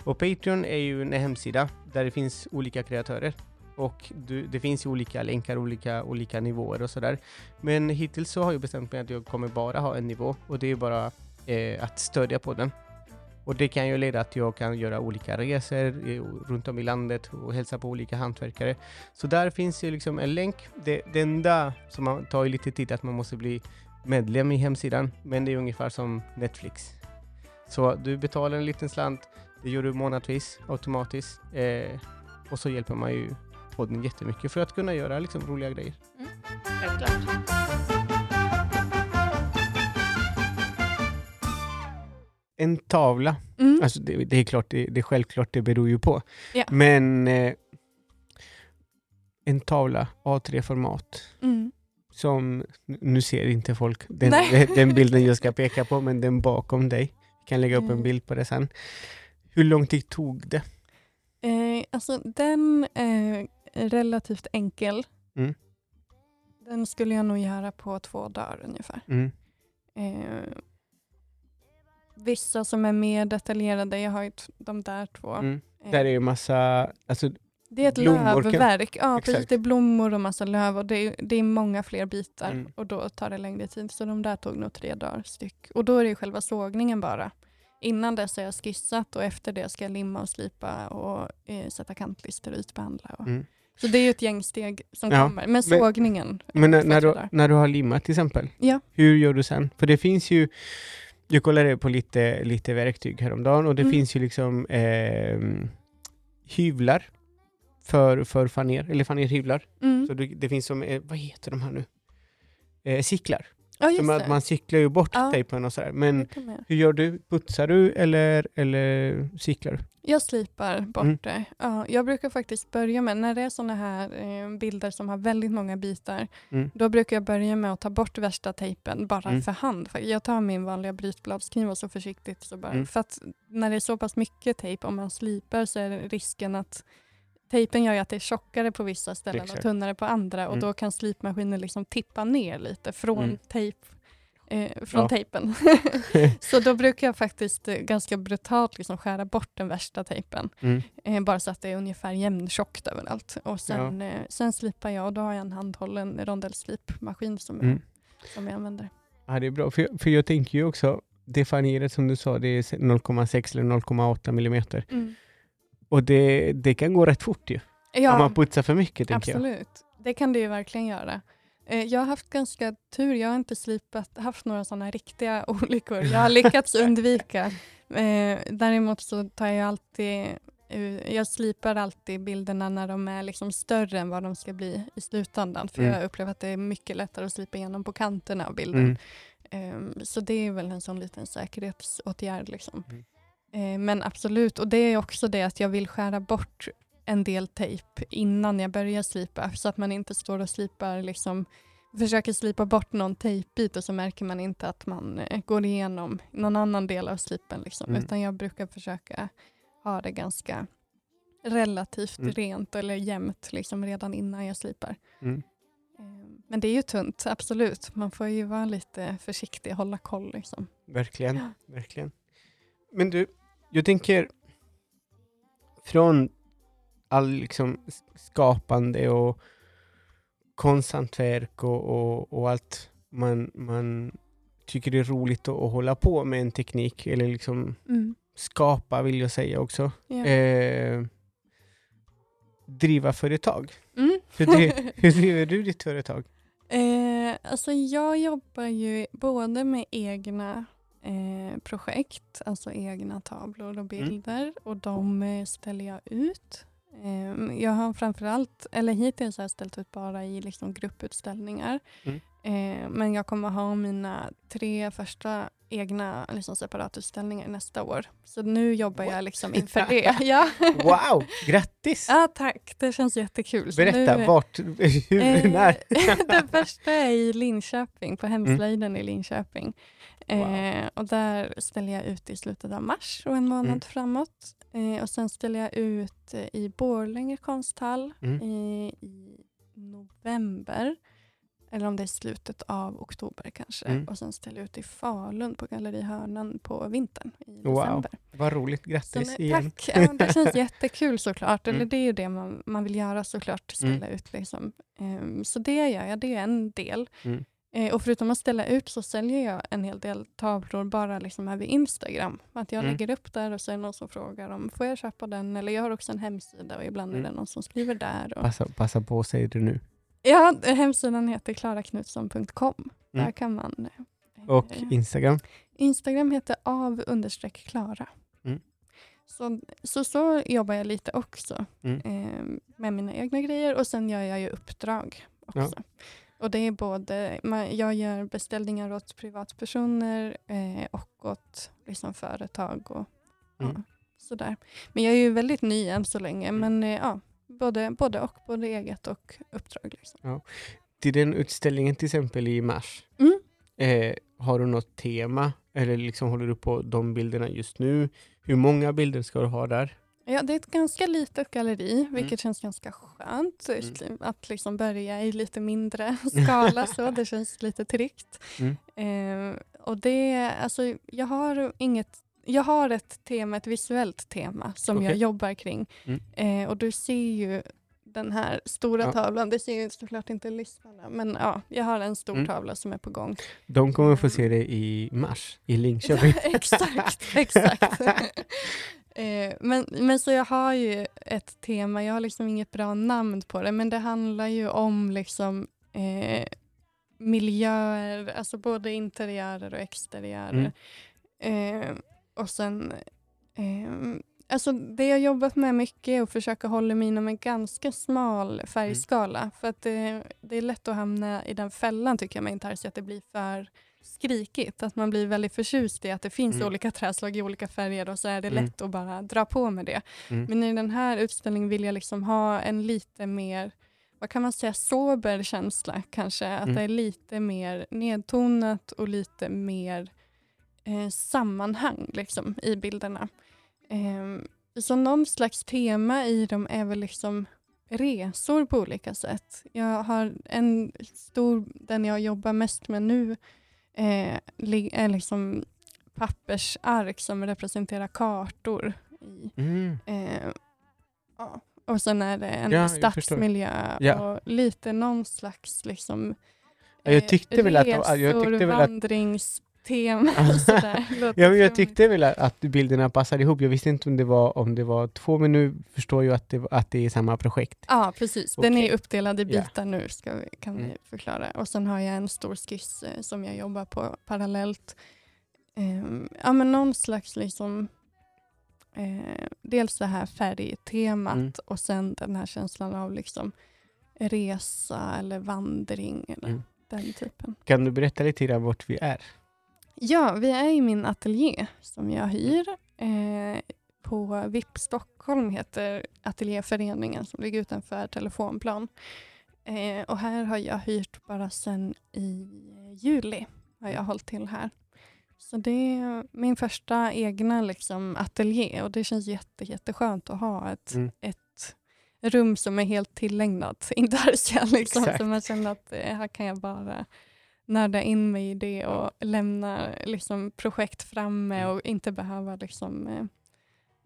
Och Patreon är ju en hemsida där det finns olika kreatörer. Och du, det finns ju olika länkar, olika, olika nivåer och sådär. Men hittills så har jag bestämt mig att jag kommer bara ha en nivå och det är bara eh, att stödja på den. Och det kan ju leda att jag kan göra olika resor eh, runt om i landet och hälsa på olika hantverkare. Så där finns ju liksom en länk. Det, det enda som man tar lite tid att man måste bli medlem i hemsidan, men det är ungefär som Netflix. Så du betalar en liten slant, det gör du månadsvis automatiskt eh, och så hjälper man ju podden jättemycket för att kunna göra liksom roliga grejer. Självklart. En tavla, Mm. alltså det, det är klart, det, det är självklart, det beror ju på. Ja. Men eh, en tavla A3-format Mm. som, nu ser inte folk den, den bilden jag ska peka på, men den bakom dig. Jag kan lägga upp en Mm. bild på det sen. Hur lång tid tog det? Eh, alltså den är relativt enkel. Mm. Den skulle jag nog göra på två dagar ungefär. Mm. Eh, vissa som är mer detaljerade, jag har ju de där två. Mm. Eh, Där är ju massa, alltså, det är ett blommor lövverk. Ja, Exakt. precis. Det är blommor och massa löv och det är, det är många fler bitar Mm. och då tar det längre tid. Så de där tog nog tre dagar styck. Och då är det ju själva sågningen bara. Innan dess har jag skissat och efter det ska jag limma och slipa och eh, sätta kantlister och ytbehandla. Och. Mm. Så det är ju ett gäng steg som Ja, kommer. Men sågningen. men när, när, du, när du har limmat till exempel, Ja. hur gör du sen? För det finns ju, jag kollade på lite, lite verktyg häromdagen och det Mm. finns ju liksom eh, hyvlar för, för faner, eller fanerhyvlar. Mm. Så det, det finns som, eh, vad heter de här nu? Eh, cyklar. Ja, att det. man cyklar ju bort Ja. tejpen och sådär. Men man hur gör du? Putsar du eller, eller cyklar du? Jag slipar bort Mm. det. Ja, jag brukar faktiskt börja med, när det är sådana här eh, bilder som har väldigt många bitar, Mm. då brukar jag börja med att ta bort värsta tejpen bara Mm. för hand. För Jag tar min vanliga brytbladskniv och så försiktigt så bara, Mm. för att när det är så pass mycket tejp, om man slipar så är risken att Tejpen gör ju att det är tjockare på vissa ställen Exakt. och tunnare på andra och Mm. då kan slipmaskinen liksom tippa ner lite från Mm. tejp eh, från Ja. tejpen. så då brukar jag faktiskt eh, ganska brutalt liksom skära bort den värsta tejpen. Mm. Eh, bara så att det är ungefär jämntjockt överallt. Och sen, eh, sen slipar jag och då har jag en handhållen rondellslipmaskin som, jag, Mm. som jag använder. Ja, det är bra. För, för jag tänker ju också, det faneret som du sa, det är 0,6 eller 0,8 millimeter. Och det, det kan gå rätt fort ju. Om Ja, man putsar för mycket, tänker jag. absolut. Det kan det ju verkligen göra. Eh, Jag har haft ganska tur. Jag har inte slipat, haft några sådana riktiga olyckor. Jag har lyckats undvika. Eh, däremot så tar jag alltid eh, jag slipar alltid bilderna när de är liksom större än vad de ska bli i slutändan. För Mm. jag upplever att det är mycket lättare att slipa igenom på kanterna av bilden. Mm. Eh, så det är väl en sån liten säkerhetsåtgärd. Liksom. Mm. Eh, men absolut, och det är också det att jag vill skära bort en del tejp innan jag börjar slipa så att man inte står och slipar liksom försöker slipa bort någon tejpbit och så märker man inte att man eh, går igenom någon annan del av slipen. Liksom. Mm. Utan jag brukar försöka ha det ganska relativt Mm. rent eller jämnt liksom, redan innan jag slipar. Mm. Eh, Men det är ju tunt, absolut. Man får ju vara lite försiktig och hålla koll. Liksom. Verkligen, Ja. verkligen. Men du, jag tänker från all liksom skapande och konsthantverk och, och, och allt man, man tycker det är roligt att, att hålla på med en teknik eller liksom Mm. skapa vill jag säga också. Ja. Eh, driva företag. Mm. Hur, driv, hur driver du ditt företag? Eh, alltså jag jobbar ju både med egna eh, projekt, alltså egna tavlor och bilder och de eh, ställer jag ut. Eh, jag har framförallt, eller hittills har jag ställt ut bara i liksom grupputställningar. Mm. Eh, men jag kommer ha mina tre första egna liksom separatutställningar nästa år. Så nu jobbar jag liksom inför det. ja. Wow, grattis! ja, tack. Det känns jättekul. Så Berätta, nu- vart, hur, Eh, när? den första är i Linköping, på hemslöjden i Linköping. Wow. Eh, och där ställer jag ut i slutet av mars och en månad Mm. framåt. Eh, och sen ställer jag ut eh, i Borlänge konsthall Mm. i, i november. Eller om det är slutet av oktober kanske. Mm. Och sen ställer jag ut i Falun på Galleri Hörnan på vintern i Wow. december. Vad roligt, grattis nej, igen. tack! Ja, det känns jättekul såklart. Eller Mm. det är ju det man, man vill göra såklart, ställa ut. Liksom. Ehm, så det gör jag, det är en del. Mm. Eh, och förutom att ställa ut så säljer jag en hel del tavlor bara liksom över Instagram. Att jag Mm. lägger upp där och så är det någon som frågar om får jag köpa den? Eller jag har också en hemsida och ibland Mm. är det någon som skriver där. Och, Passa, passa på säga det nu. Ja, hemsidan heter klaraknutsson.com. Där Mm. kan man... eh, Och eh, Instagram? Instagram heter av understreck Klara. Mm. Så, så så jobbar jag lite också Mm. eh, med mina egna grejer och sen gör jag ju uppdrag också. Och det är både, man, jag gör beställningar åt privatpersoner eh, och åt liksom, företag och Mm. ja, sådär. Men jag är ju väldigt ny än så länge Mm. men eh, ja, både, både och, både eget och uppdrag. Liksom. Till den utställningen till exempel i mars, Mm. eh, har du något tema? Eller liksom håller du på de bilderna just nu? Hur många bilder ska du ha där? Ja, det är ett ganska litet galleri, Mm. vilket känns ganska skönt. Att liksom börja i lite mindre skala, så det känns lite tryggt. Mm. Eh, och det, alltså, jag har inget jag har ett tema, ett visuellt tema som jag Okej. jobbar kring. Mm. Eh, och du ser ju den här stora Ja. tavlan, det ser ju såklart inte lyssnarna, men ja, jag har en stor Mm. tavla som är på gång. De kommer få se det i mars i Linköping. exakt, exakt. eh, men, men så jag har ju ett tema, jag har liksom inget bra namn på det, men det handlar ju om liksom eh, miljöer, alltså både interiörer och exteriörer. Eh, och sen, eh, alltså det jag jobbat med mycket är att försöka hålla mig inom en ganska smal färgskala. För att det, det är lätt att hamna i den fällan tycker jag med intarsia, att det blir för skrikigt. Att man blir väldigt förtjust i att det finns Mm. olika träslag i olika färger och så är det Mm. lätt att bara dra på med det. Mm. Men i den här utställningen vill jag liksom ha en lite mer, vad kan man säga, sober känsla kanske. Att Mm. det är lite mer nedtonat och lite mer eh, sammanhang liksom, i bilderna. Eh, så någon slags tema i dem är väl liksom resor på olika sätt. Jag har en stor, den jag jobbar mest med nu, eh, är liksom pappersark som representerar kartor. I, Mm. eh, ja. Och sen är det en Ja, stadsmiljö Ja. och lite någon slags liksom Ja, jag eh, tyckte väl att- jag tyckte väl att- vandringstema. sådär. Låter Ja, men jag tyckte väl att, bilderna passade ihop. Jag visste inte om det var, om det var två, men nu förstår jag att det, att det är samma projekt. Ja, precis. Den är uppdelad i bitar nu, ska vi, kan vi Mm. förklara. Och sen har jag en stor skiss eh, som jag jobbar på parallellt. Ehm, ja, men någon slags liksom eh, dels det här färgtemat Mm. och sen den här känslan av liksom resa eller vandring eller Mm. den typen. Kan du berätta lite grann vart vi är? Ja, vi är i min ateljé som jag hyr. Eh, på VIP Stockholm heter ateljéföreningen som ligger utanför telefonplan. Eh, och här har jag hyrt bara sedan i juli har jag hållit till här. Så det är min första egna liksom, ateljé och det känns jätte, jätteskönt att ha ett, Mm. ett rum som är helt tillägnat Indarsia. Liksom, Exakt. så man känner att eh, här kan jag bara nörda in mig i det och lämna liksom, projekt framme Mm. och inte behöva liksom, eh,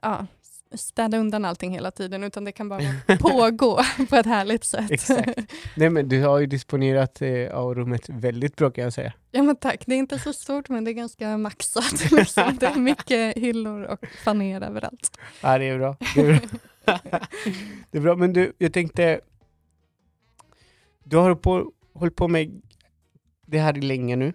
ja, städa undan allting hela tiden, utan det kan bara pågå på ett härligt sätt. Exakt. Nej men du har ju disponerat eh, av rummet väldigt bra kan jag säga. Ja men tack, det är inte så stort men det är ganska maxat. Liksom. Det är mycket hyllor och faner överallt. Ja det är bra. Det är bra, det är bra. men du, jag tänkte, du har på, hållit på med det här länge nu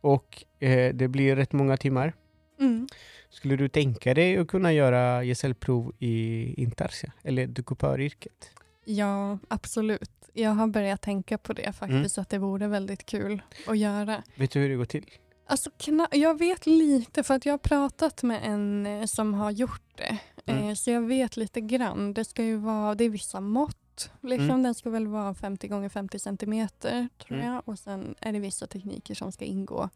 och eh, det blir rätt många timmar. Mm. Skulle du tänka dig att kunna göra gesällprov i Intarsia eller dekupöryrket? Ja, absolut. Jag har börjat tänka på det faktiskt, att det vore väldigt kul att göra. Vet du hur det går till? Alltså, jag vet lite, för att jag har pratat med en eh, som har gjort det. Mm. Eh, så jag vet lite grann. Det ska ju vara, det är vissa mått. Liksom. Mm. Den ska väl vara 50 gånger 50 centimeter tror Mm. jag. Och sen är det vissa tekniker som ska ingå.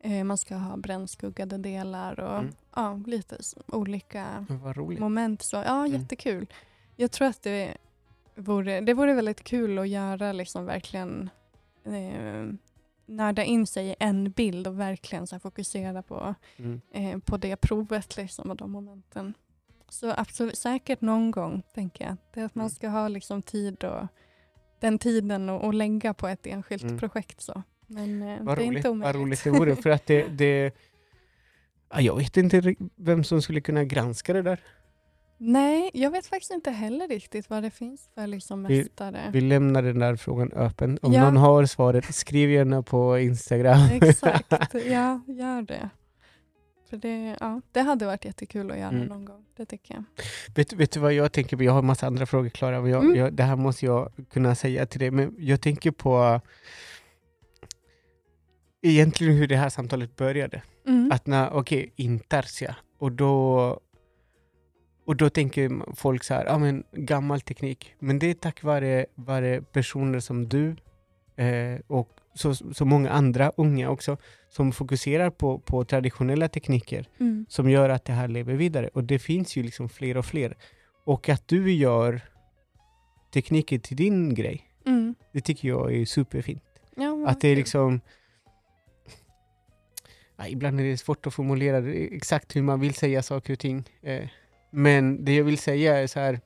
Eh, man ska ha brännskuggade delar och Mm. ja, lite olika moment. Så, ja, Mm. jättekul. Jag tror att det vore, det vore väldigt kul att göra liksom verkligen eh, nörda in sig i en bild och verkligen så fokusera på, Mm. eh, på det provet liksom, och de momenten. Så absolut, säkert någon gång tänker jag. Det är att man Mm. ska ha liksom tid och den tiden och, och lägga på ett enskilt Mm. projekt. så. Men eh, Vad det är roligt, inte vad omöjligt. roligt det vore. För att det, det, ja, jag vet inte vem som skulle kunna granska det där. Nej, jag vet faktiskt inte heller riktigt vad det finns för liksom Vi- mästare. Vi lämnar den där frågan öppen. Om Ja. någon har svaret, skriv gärna på Instagram. Exakt, ja, gör det. För det, ja, det hade varit jättekul att göra Mm. någon gång, det tycker jag. vet, vet du vad jag tänker på? Jag har en massa andra frågor klara. Men jag, Mm. jag, det här måste jag kunna säga till dig. Men jag tänker på egentligen hur det här samtalet började. Mm. Att när, okej, Intarsia. Och då, och då tänker folk så här, ja men gammal teknik. Men det är tack vare, vare personer som du eh, och så, så många andra unga också som fokuserar på, på traditionella tekniker Mm. som gör att det här lever vidare. Och det finns ju liksom fler och fler. Och att du gör tekniker till din grej, Mm. det tycker jag är superfint. Ja, Att det är liksom... Ja, ibland är det svårt att formulera exakt hur man vill säga saker och ting. Eh, men det jag vill säga är så här.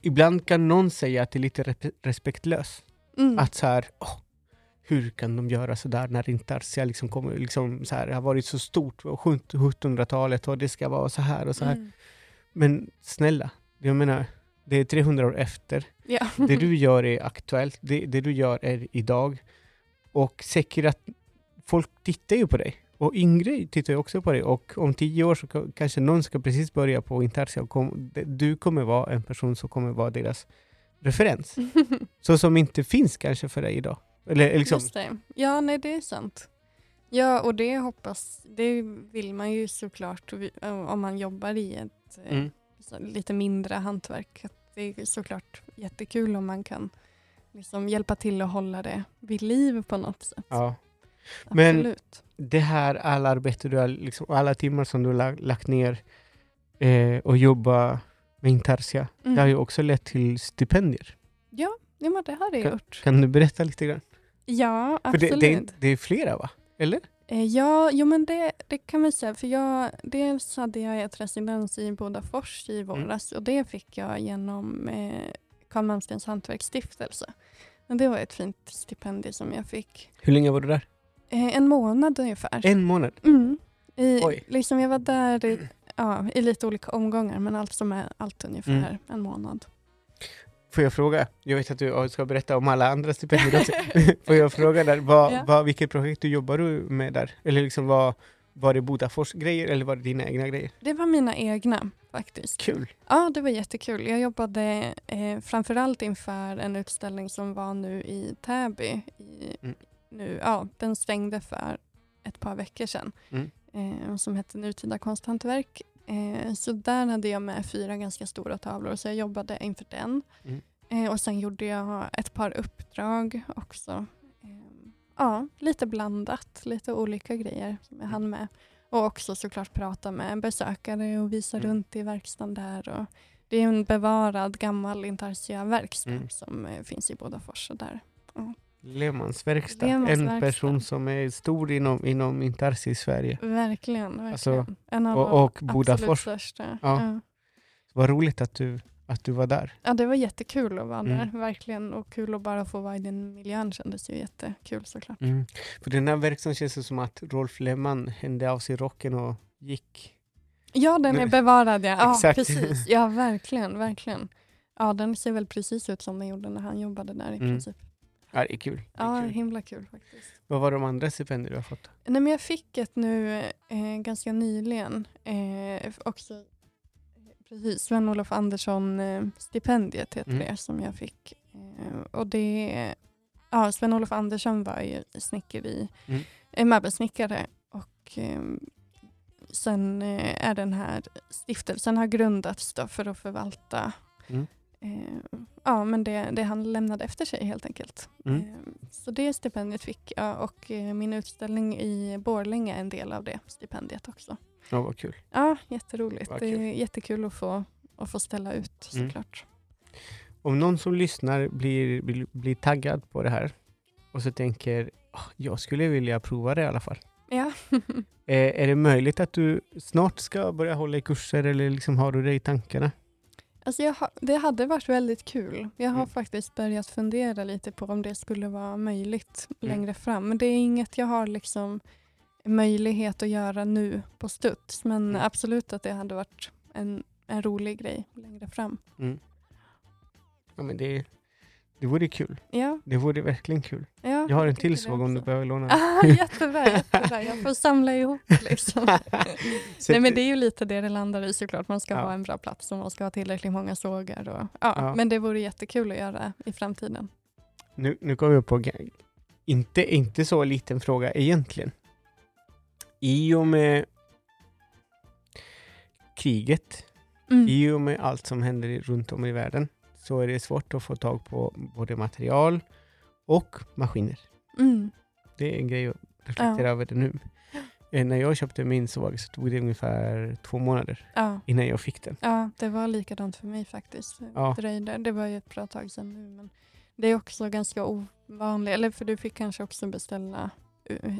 Ibland kan någon säga att det är lite respektlöst. Mm. Att så här, åh, hur kan de göra så där när Intarsia liksom kommer, liksom så här, har varit så stort på 1700-talet och det ska vara så här och så här. Mm. Men snälla, jag menar, det är 300 år efter. Ja. Det du gör är aktuellt, det, det du gör är idag. Och säkert att folk tittar ju på dig. Och yngre tittar ju också på dig. Och om tio år så ka- kanske någon ska precis börja på Intarsia. Och kom, du kommer vara en person som kommer vara deras referens. Så som inte finns kanske för dig idag. Eller liksom, Just det. Ja, nej det är sant. Ja, och det hoppas, det vill man ju såklart vi- om man jobbar i ett eh, mm, lite mindre hantverk. Det är såklart jättekul om man kan liksom hjälpa till att hålla det vid liv på något sätt. ja. Men- Absolut. Det här alla arbete du har, liksom, alla timmar som du har lag- lagt ner eh, och jobba med Intarsia, Mm. det har ju också lett till stipendier. Ja, ja, men det har det Kan- gjort. Kan du berätta lite grann? Ja, För absolut. det, det, det är flera va? Eller? Eh, Ja, jo, men det, det kan man säga. För jag, dels hade jag ett residens i Bodafors i våras och det fick jag genom eh, Carl Malmstens hantverksstiftelse. Men det var ett fint stipendium som jag fick. Hur länge var du där? Eh, en månad ungefär. En månad? Mm. I, Oj. liksom jag var där i, ja, i lite olika omgångar men allt som är allt ungefär Mm. en månad. Får jag fråga? Jag vet att du ska berätta om alla andra stipendier också. Får jag fråga där, vad, Ja. vad, vilket projekt du jobbar du med där? Eller liksom vad, var det Bodafors grejer eller var det dina egna grejer? Det var mina egna faktiskt. Kul! Ja, det var jättekul. Jag jobbade eh, framförallt inför en utställning som var nu i Täby. I, Mm. nu, ja, den stängde för ett par veckor sedan. Mm. Eh, som hette Nutida konsthantverk. Eh, så där hade jag med fyra ganska stora tavlor så jag jobbade inför den. Mm. Eh, och sen gjorde jag ett par uppdrag också. Eh, ja, lite blandat, lite olika grejer som jag hann med. Och också såklart prata med besökare och visa Mm. runt i verkstaden där. Och det är en bevarad gammal intarsia-verkstad Mm. som eh, finns i Bodafors. Och där. Lehmans verkstad. Lehmans en verkstad. person som är stor inom, inom Intarsi i Sverige. Verkligen. verkligen. Alltså, en av och- och Bodafors. största. Ja. Ja. Vad roligt att du, att du var där. ja, det var jättekul att vara Mm. där. Verkligen. Och kul att bara få vara i den miljön kändes ju jättekul såklart. Mm. För den här verkstaden känns det som att Rolf Lehmann hände av sig rocken och gick. Ja, den är bevarad. Ja, ja Exakt. precis. Ja, verkligen, verkligen. Ja, den ser väl precis ut som den gjorde när han jobbade där i Mm. princip. Ja, det är kul. Det är Ja, kul. himla kul faktiskt. Vad var de andra stipendier du har fått? Nej, men jag fick ett nu eh, ganska nyligen. Eh, också precis, Sven-Olof Andersson eh, stipendiet heter Mm. det som jag fick. Eh, och det, ja, Sven-Olof Andersson var ju snickeri, Mm. eh, möbelsnickare och eh, sen eh, är den här stiftelsen har grundats för att förvalta Mm. Eh, ja, men det, det han lämnade efter sig helt enkelt. Mm. Eh, så det stipendiet fick jag och eh, min utställning i Borlänge är en del av det stipendiet också. Ja, vad kul. Ja, jätteroligt. Vad Det är kul. jättekul att få, att få ställa ut Mm. såklart. Om någon som lyssnar blir, blir, blir taggad på det här och så tänker "Ah, jag skulle vilja prova det i alla fall. Ja. Är det möjligt att du snart ska börja hålla i kurser eller liksom har du det i tankarna? Alltså jag ha, det hade varit väldigt kul. Jag har Mm. faktiskt börjat fundera lite på om det skulle vara möjligt Mm. längre fram. Men det är inget jag har liksom möjlighet att göra nu på studs. Men Mm. absolut att det hade varit en, en rolig grej längre fram. Ja, men det, det vore kul. Ja, Det vore verkligen kul. ja, Jag har en till såg om du behöver låna. Ah, jättebra, jättebra. Jag får samla ihop liksom. Nej, men det är ju lite det det landar i såklart. Man ska Ja. ha en bra plats och man ska ha tillräckligt många sågar. Och, ja, Ja. Men det vore jättekul att göra i framtiden. Nu, nu kommer jag på en inte, inte så liten fråga egentligen. I och med kriget, Mm. i och med allt som händer runt om i världen, så är det svårt att få tag på både material och maskiner. Mm. Det är en grej att reflektera Ja. över det nu. Eh, när jag köpte min såg så tog det ungefär två månader Ja. innan jag fick den. ja, det var likadant för mig faktiskt. Ja. dröjde. Det var ju ett bra tag sedan nu. Men det är också ganska ovanligt. Eller för du fick kanske också beställa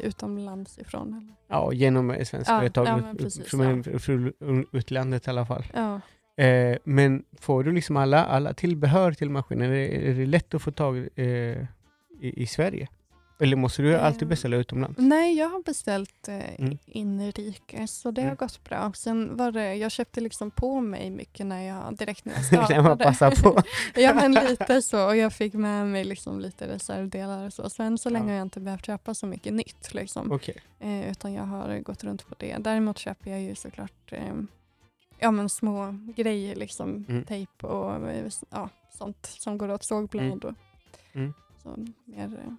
utomlands ifrån. Eller? Ja, genom ett svenskt Ja, företag, ja, ut- precis, från, från utlandet i alla fall. Ja. Eh, men får du liksom alla, alla tillbehör till maskinen? Är det, är det lätt att få tag eh, i, i Sverige? Eller måste du alltid Eh, beställa utomlands? Nej, jag har beställt eh, Mm. inrikes så det Mm. har gått bra. Sen var det, jag köpte liksom på mig mycket när jag, direkt när jag När man startade. passar på. ja men lite så och jag fick med mig liksom lite reservdelar och så. Sen så länge Ja. har jag inte behövt köpa så mycket nytt liksom. Okej. Eh, utan jag har gått runt på det. Däremot köper jag ju såklart eh, ja, men små grejer, liksom Mm. tejp och ja, sånt som går åt sågblad. Mm. Och, Mm. Så mer eh,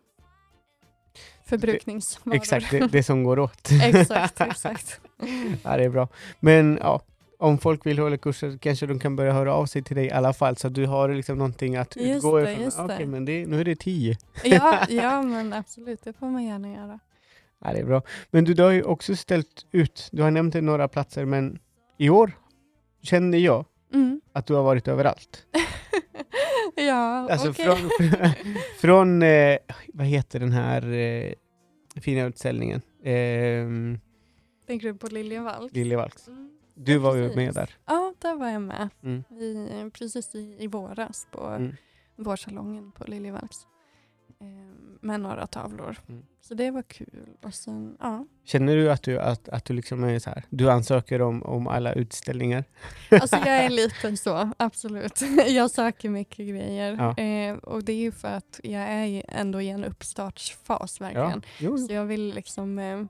förbrukningsvaror. Exakt, det, det som går åt. exakt, exakt. ja, det är bra. Men ja, om folk vill hålla kurser kanske de kan börja höra av sig till dig i alla fall så att du har liksom någonting att Just utgå det, ifrån. just Okej, det. men det, nu är det tio. Ja, ja, men absolut, det får man gärna göra. Ja, det är bra. Men du, du har ju också ställt ut, du har nämnt några platser, men i år känner jag Mm. att du har varit överallt. ja, Alltså okej. från, från eh, vad heter den här eh, fina utställningen? Eh, Tänker du på Liljevalchs? Liljevalchs. Mm. Du var ju precis. med där. Ja, där var jag med. Mm. I, precis i, i våras på Mm. vårsalongen på Liljevalchs. Eh, med några tavlor. Mm. Så det var kul. Och sen, ja. Känner du att du, att, att du liksom är så här, du ansöker om, om alla utställningar? Alltså jag är lite så, absolut. Jag söker mycket grejer. Ja. Eh, och det är ju för att jag är ändå i en uppstartsfas verkligen. Jo, Så jag vill liksom eh,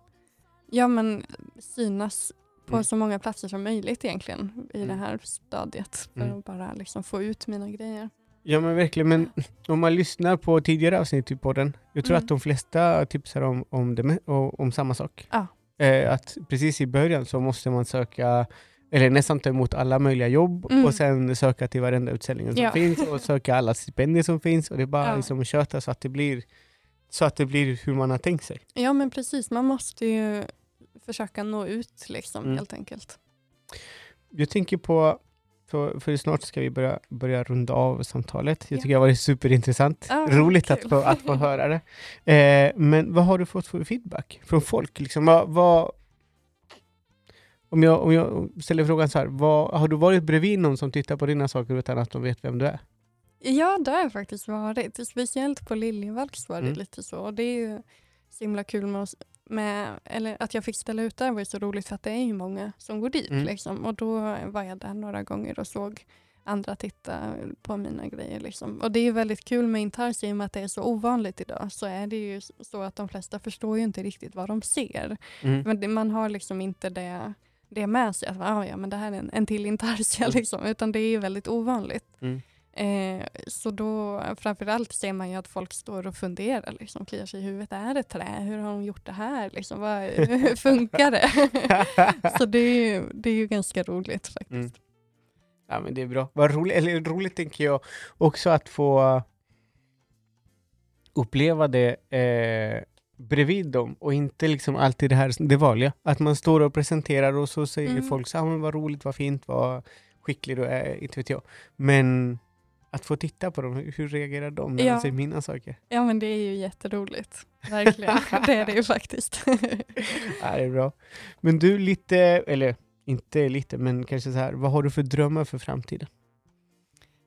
ja, men synas på Mm. så många platser som möjligt egentligen i Mm. det här stadiet. För Mm. att bara liksom få ut mina grejer. Ja men verkligen. Men om man lyssnar på tidigare avsnitt i podden, jag tror Mm. att de flesta tipsar om, om, det, om samma sak. Ja. Eh, att precis i början så måste man söka eller nästan ta emot alla möjliga jobb Mm. och sen söka till varenda utställning som Ja. finns och söka alla stipendier som finns och det är bara Ja. liksom att köta så att det blir så att det blir hur man har tänkt sig. Ja men precis, man måste ju försöka nå ut liksom Mm. helt enkelt. Jag tänker på, så, för snart ska vi börja, börja runda av samtalet. Jag Ja. tycker det har varit superintressant. Ja, Roligt att få, att få höra det. Eh, men vad har du fått för feedback från folk? Liksom, vad, vad, om, jag, om jag ställer frågan så här, vad, har du varit bredvid någon som tittar på dina saker utan att de vet vem du är? Ja, det har jag faktiskt varit. Speciellt på Liljevalchs var det Mm. lite så. Och det är ju så himla kul med, oss- med, eller att jag fick ställa ut där var ju så roligt för att det är ju många som går dit. Mm. Liksom. Och då var jag där några gånger och såg andra titta på mina grejer. Liksom. Och det är väldigt kul med Intarsia i och med att det är så ovanligt idag. Så är det ju så att de flesta förstår ju inte riktigt vad de ser. Mm. Men det, man har liksom inte det, det med sig att ah, ja, men det här är en, en till Intarsia. Liksom. Utan det är ju väldigt ovanligt. Mm. Eh, så då framförallt ser man ju att folk står och funderar, liksom, kliar sig i huvudet. Är det trä? Hur har de gjort det här? Liksom, vad, hur funkar det? så det är, ju, det är ju ganska roligt faktiskt. Mm. Ja men det är bra. Vad roligt, eller roligt tänker jag också att få uppleva det eh, bredvid dem och inte liksom alltid det här det vanliga. Att man står och presenterar och så säger Mm. folk så här, "Men vad roligt, vad fint, vad skicklig du är, inte vet jag. Men att få titta på dem, hur, reagerar de när Ja. de ser mina saker? Ja men det är ju jätteroligt. Verkligen. det är det ju faktiskt. Ja, det är bra. Men du, lite, eller inte lite, men kanske så här, vad har du för drömmar för framtiden?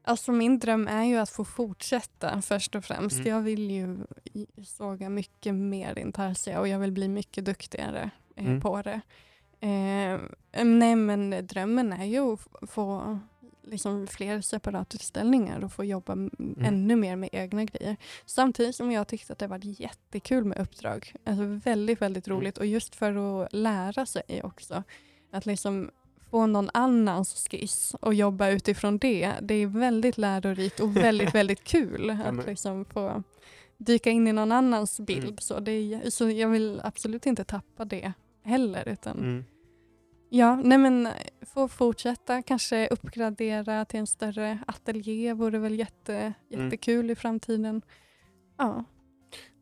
Alltså min dröm är ju att få fortsätta först och främst. Mm. Jag vill ju såga mycket mer intarsia och jag vill bli mycket duktigare eh, Mm. på det. Eh, nej men drömmen är ju att få liksom fler separatutställningar och få jobba m- ännu mer med egna grejer. Samtidigt som jag tyckte att det var jättekul med uppdrag. Alltså väldigt, väldigt Mm. roligt och just för att lära sig också. Att liksom få någon annans skiss och jobba utifrån det. Det är väldigt lärorikt och väldigt, väldigt kul att liksom få dyka in i någon annans bild. Mm. Så, det är, så jag vill absolut inte tappa det heller. Utan, Mm. Ja, nej men få fortsätta, kanske uppgradera till en större ateljé vore väl jätte, Mm. jättekul i framtiden. Ja,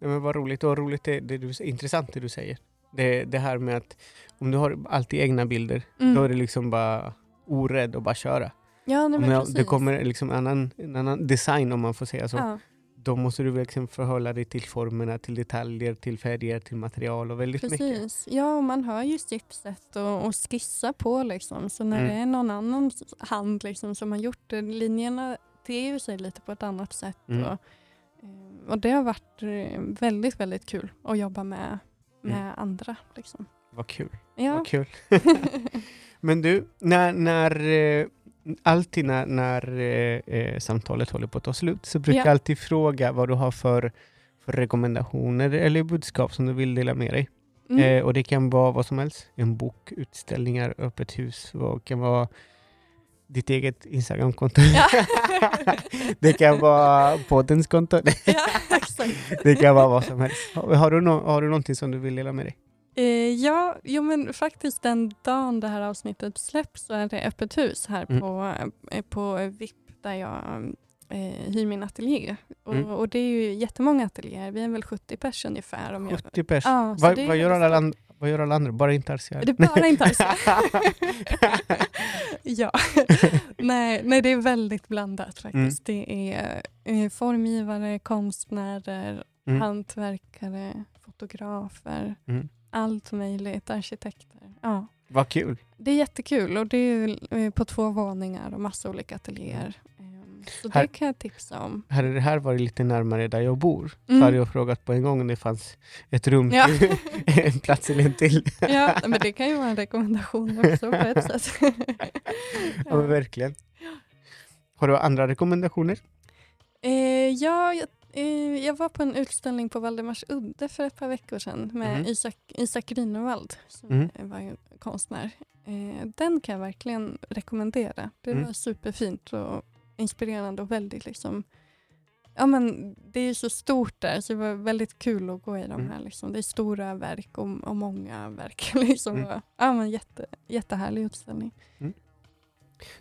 Ja, men vad roligt och roligt det, det du, intressant det du säger. Det, det här med att om du har alltid egna bilder, Mm. då är det liksom bara orädd och bara köra. ja nej, Om men jag, precis. det kommer liksom en annan, en annan design om man får säga så. ja, Då måste du liksom förhålla dig till formerna, till detaljer, till färger, till material och väldigt mycket. precis. Ja, och man har ju sätt att, att skissa på liksom. Så när Mm. det är någon annans hand liksom, som har gjort det, linjerna ter sig lite på ett annat sätt. Mm. Och, eh, och det har varit eh, väldigt, väldigt kul att jobba med, med Mm. andra. Liksom. Vad kul. Ja. Vad kul. Men du, när, när eh, alltid när, när eh, eh, samtalet håller på att ta slut så brukar Ja. jag alltid fråga vad du har för, för rekommendationer eller budskap som du vill dela med dig. Mm. Eh, och det kan vara vad som helst. En bok, utställningar, öppet hus. Det kan vara ditt eget Instagramkonto. Ja. det kan vara poddens konto. ja, det kan vara vad som helst. Har, har, du no, har du någonting som du vill dela med dig? Eh, ja, jo, men faktiskt den dagen det här avsnittet släpps så är det öppet hus här Mm. på, eh, på VIP där jag eh, hyr min ateljé. Och, Mm. och det är ju jättemånga ateljéer, vi är väl 70 pers ungefär. Om jag, 70 pers. Ja, så vad, gör alla, and- vad gör alla andra? Bara inte Arsia? Det är bara Intarsia. ja, nej, nej det är väldigt blandat faktiskt. Det är eh, formgivare, konstnärer, Mm. hantverkare, fotografer, Mm. Allt möjligt, arkitekter. Ja. Vad kul. Det är jättekul och det är eh, på två våningar och massa olika ateljéer. Ehm, Så Här- det kan jag tipsa om. Hade det här varit lite närmare där jag bor Mm. så hade jag frågat på en gång om det fanns ett rum Ja. till en plats eller en till. Ja, men det kan ju vara en rekommendation också på ett sätt. Ja, verkligen. Har du andra rekommendationer? Eh, ja, jag, jag var på en utställning på Valdemars udde för ett par veckor sedan med Mhm. Isak, Isak Grünewald som Mhm. eh, var konstnär. Eh, den kan jag verkligen rekommendera. Det Mm. var superfint och inspirerande och väldigt liksom Ja men det är ju så stort där så det var väldigt kul att gå i de Mm. här. Liksom. Det är stora verk och, och många verk. Liksom. Mm. Ja men jätte, jättehärlig utställning.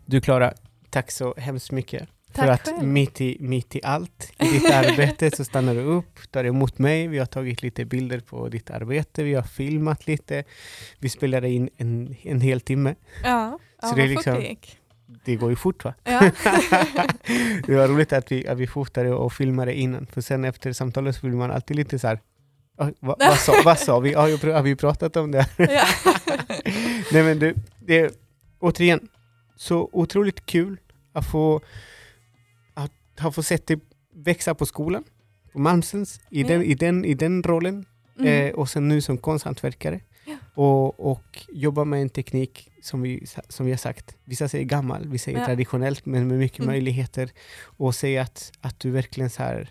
Du Klara, tack så hemskt mycket. Tack för att själv. mitt i, mitt i allt i ditt arbete så stannar du upp, tar emot mig, vi har tagit lite bilder på ditt arbete, vi har filmat lite, vi spelade in en, en hel timme. Ja, ja Så det är vad fort liksom- det gick. det går ju fort va? Ja. det var roligt att vi, att vi fotade och filmade innan, för sen efter samtalet så blir man alltid lite så här, "Ah, vad, vad, sa, vad sa vi? Pr- har vi pratat om det? ja. Nej men du, det återigen så otroligt kul att få, att ha fått sett dig växa på skolan, på Malmsens, i, den, i, den, i den rollen, Mm. eh, och sen nu som konsthantverkare. Ja. Och, och jobba med en teknik som vi, som vi har sagt, vissa säger gammal, vi säger Ja. traditionellt, men med mycket Mm. möjligheter. Och säga att, att du verkligen så här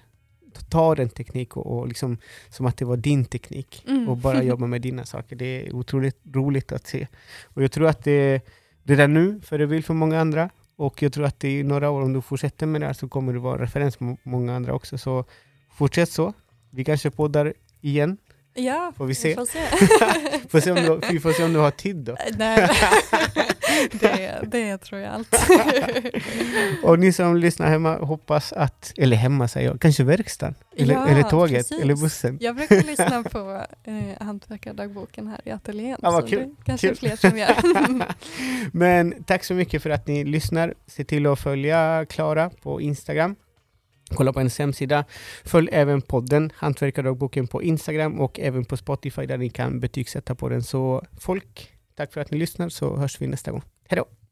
tar en teknik och, och liksom som att det var din teknik Mm. och bara jobba med dina saker. Det är otroligt roligt att se. Och jag tror att det redan nu förebild för många andra och jag tror att det i några år, om du fortsätter med det här, så kommer du vara referens för många andra också. Så fortsätt så. Vi kanske poddar igen. Ja, Får vi se? Får se. Får se om du, vi får se om du har tid då. Nej, det, det tror jag allt. Och ni som lyssnar hemma hoppas att, eller hemma säger jag, kanske verkstaden, eller, Ja, eller tåget, precis. eller bussen. Jag brukar lyssna på eh, hantverkardagboken här i ateljén. Ja, så kul. det kanske Kul. fler som gör. Men tack så mycket för att ni lyssnar. Se till att följa Klara på Instagram. Kolla på hennes hemsida. Följ även podden Hantverkardagboken på Instagram och även på Spotify där ni kan betygsätta på den. Så folk, tack för att ni lyssnar så hörs vi nästa gång. Hej då!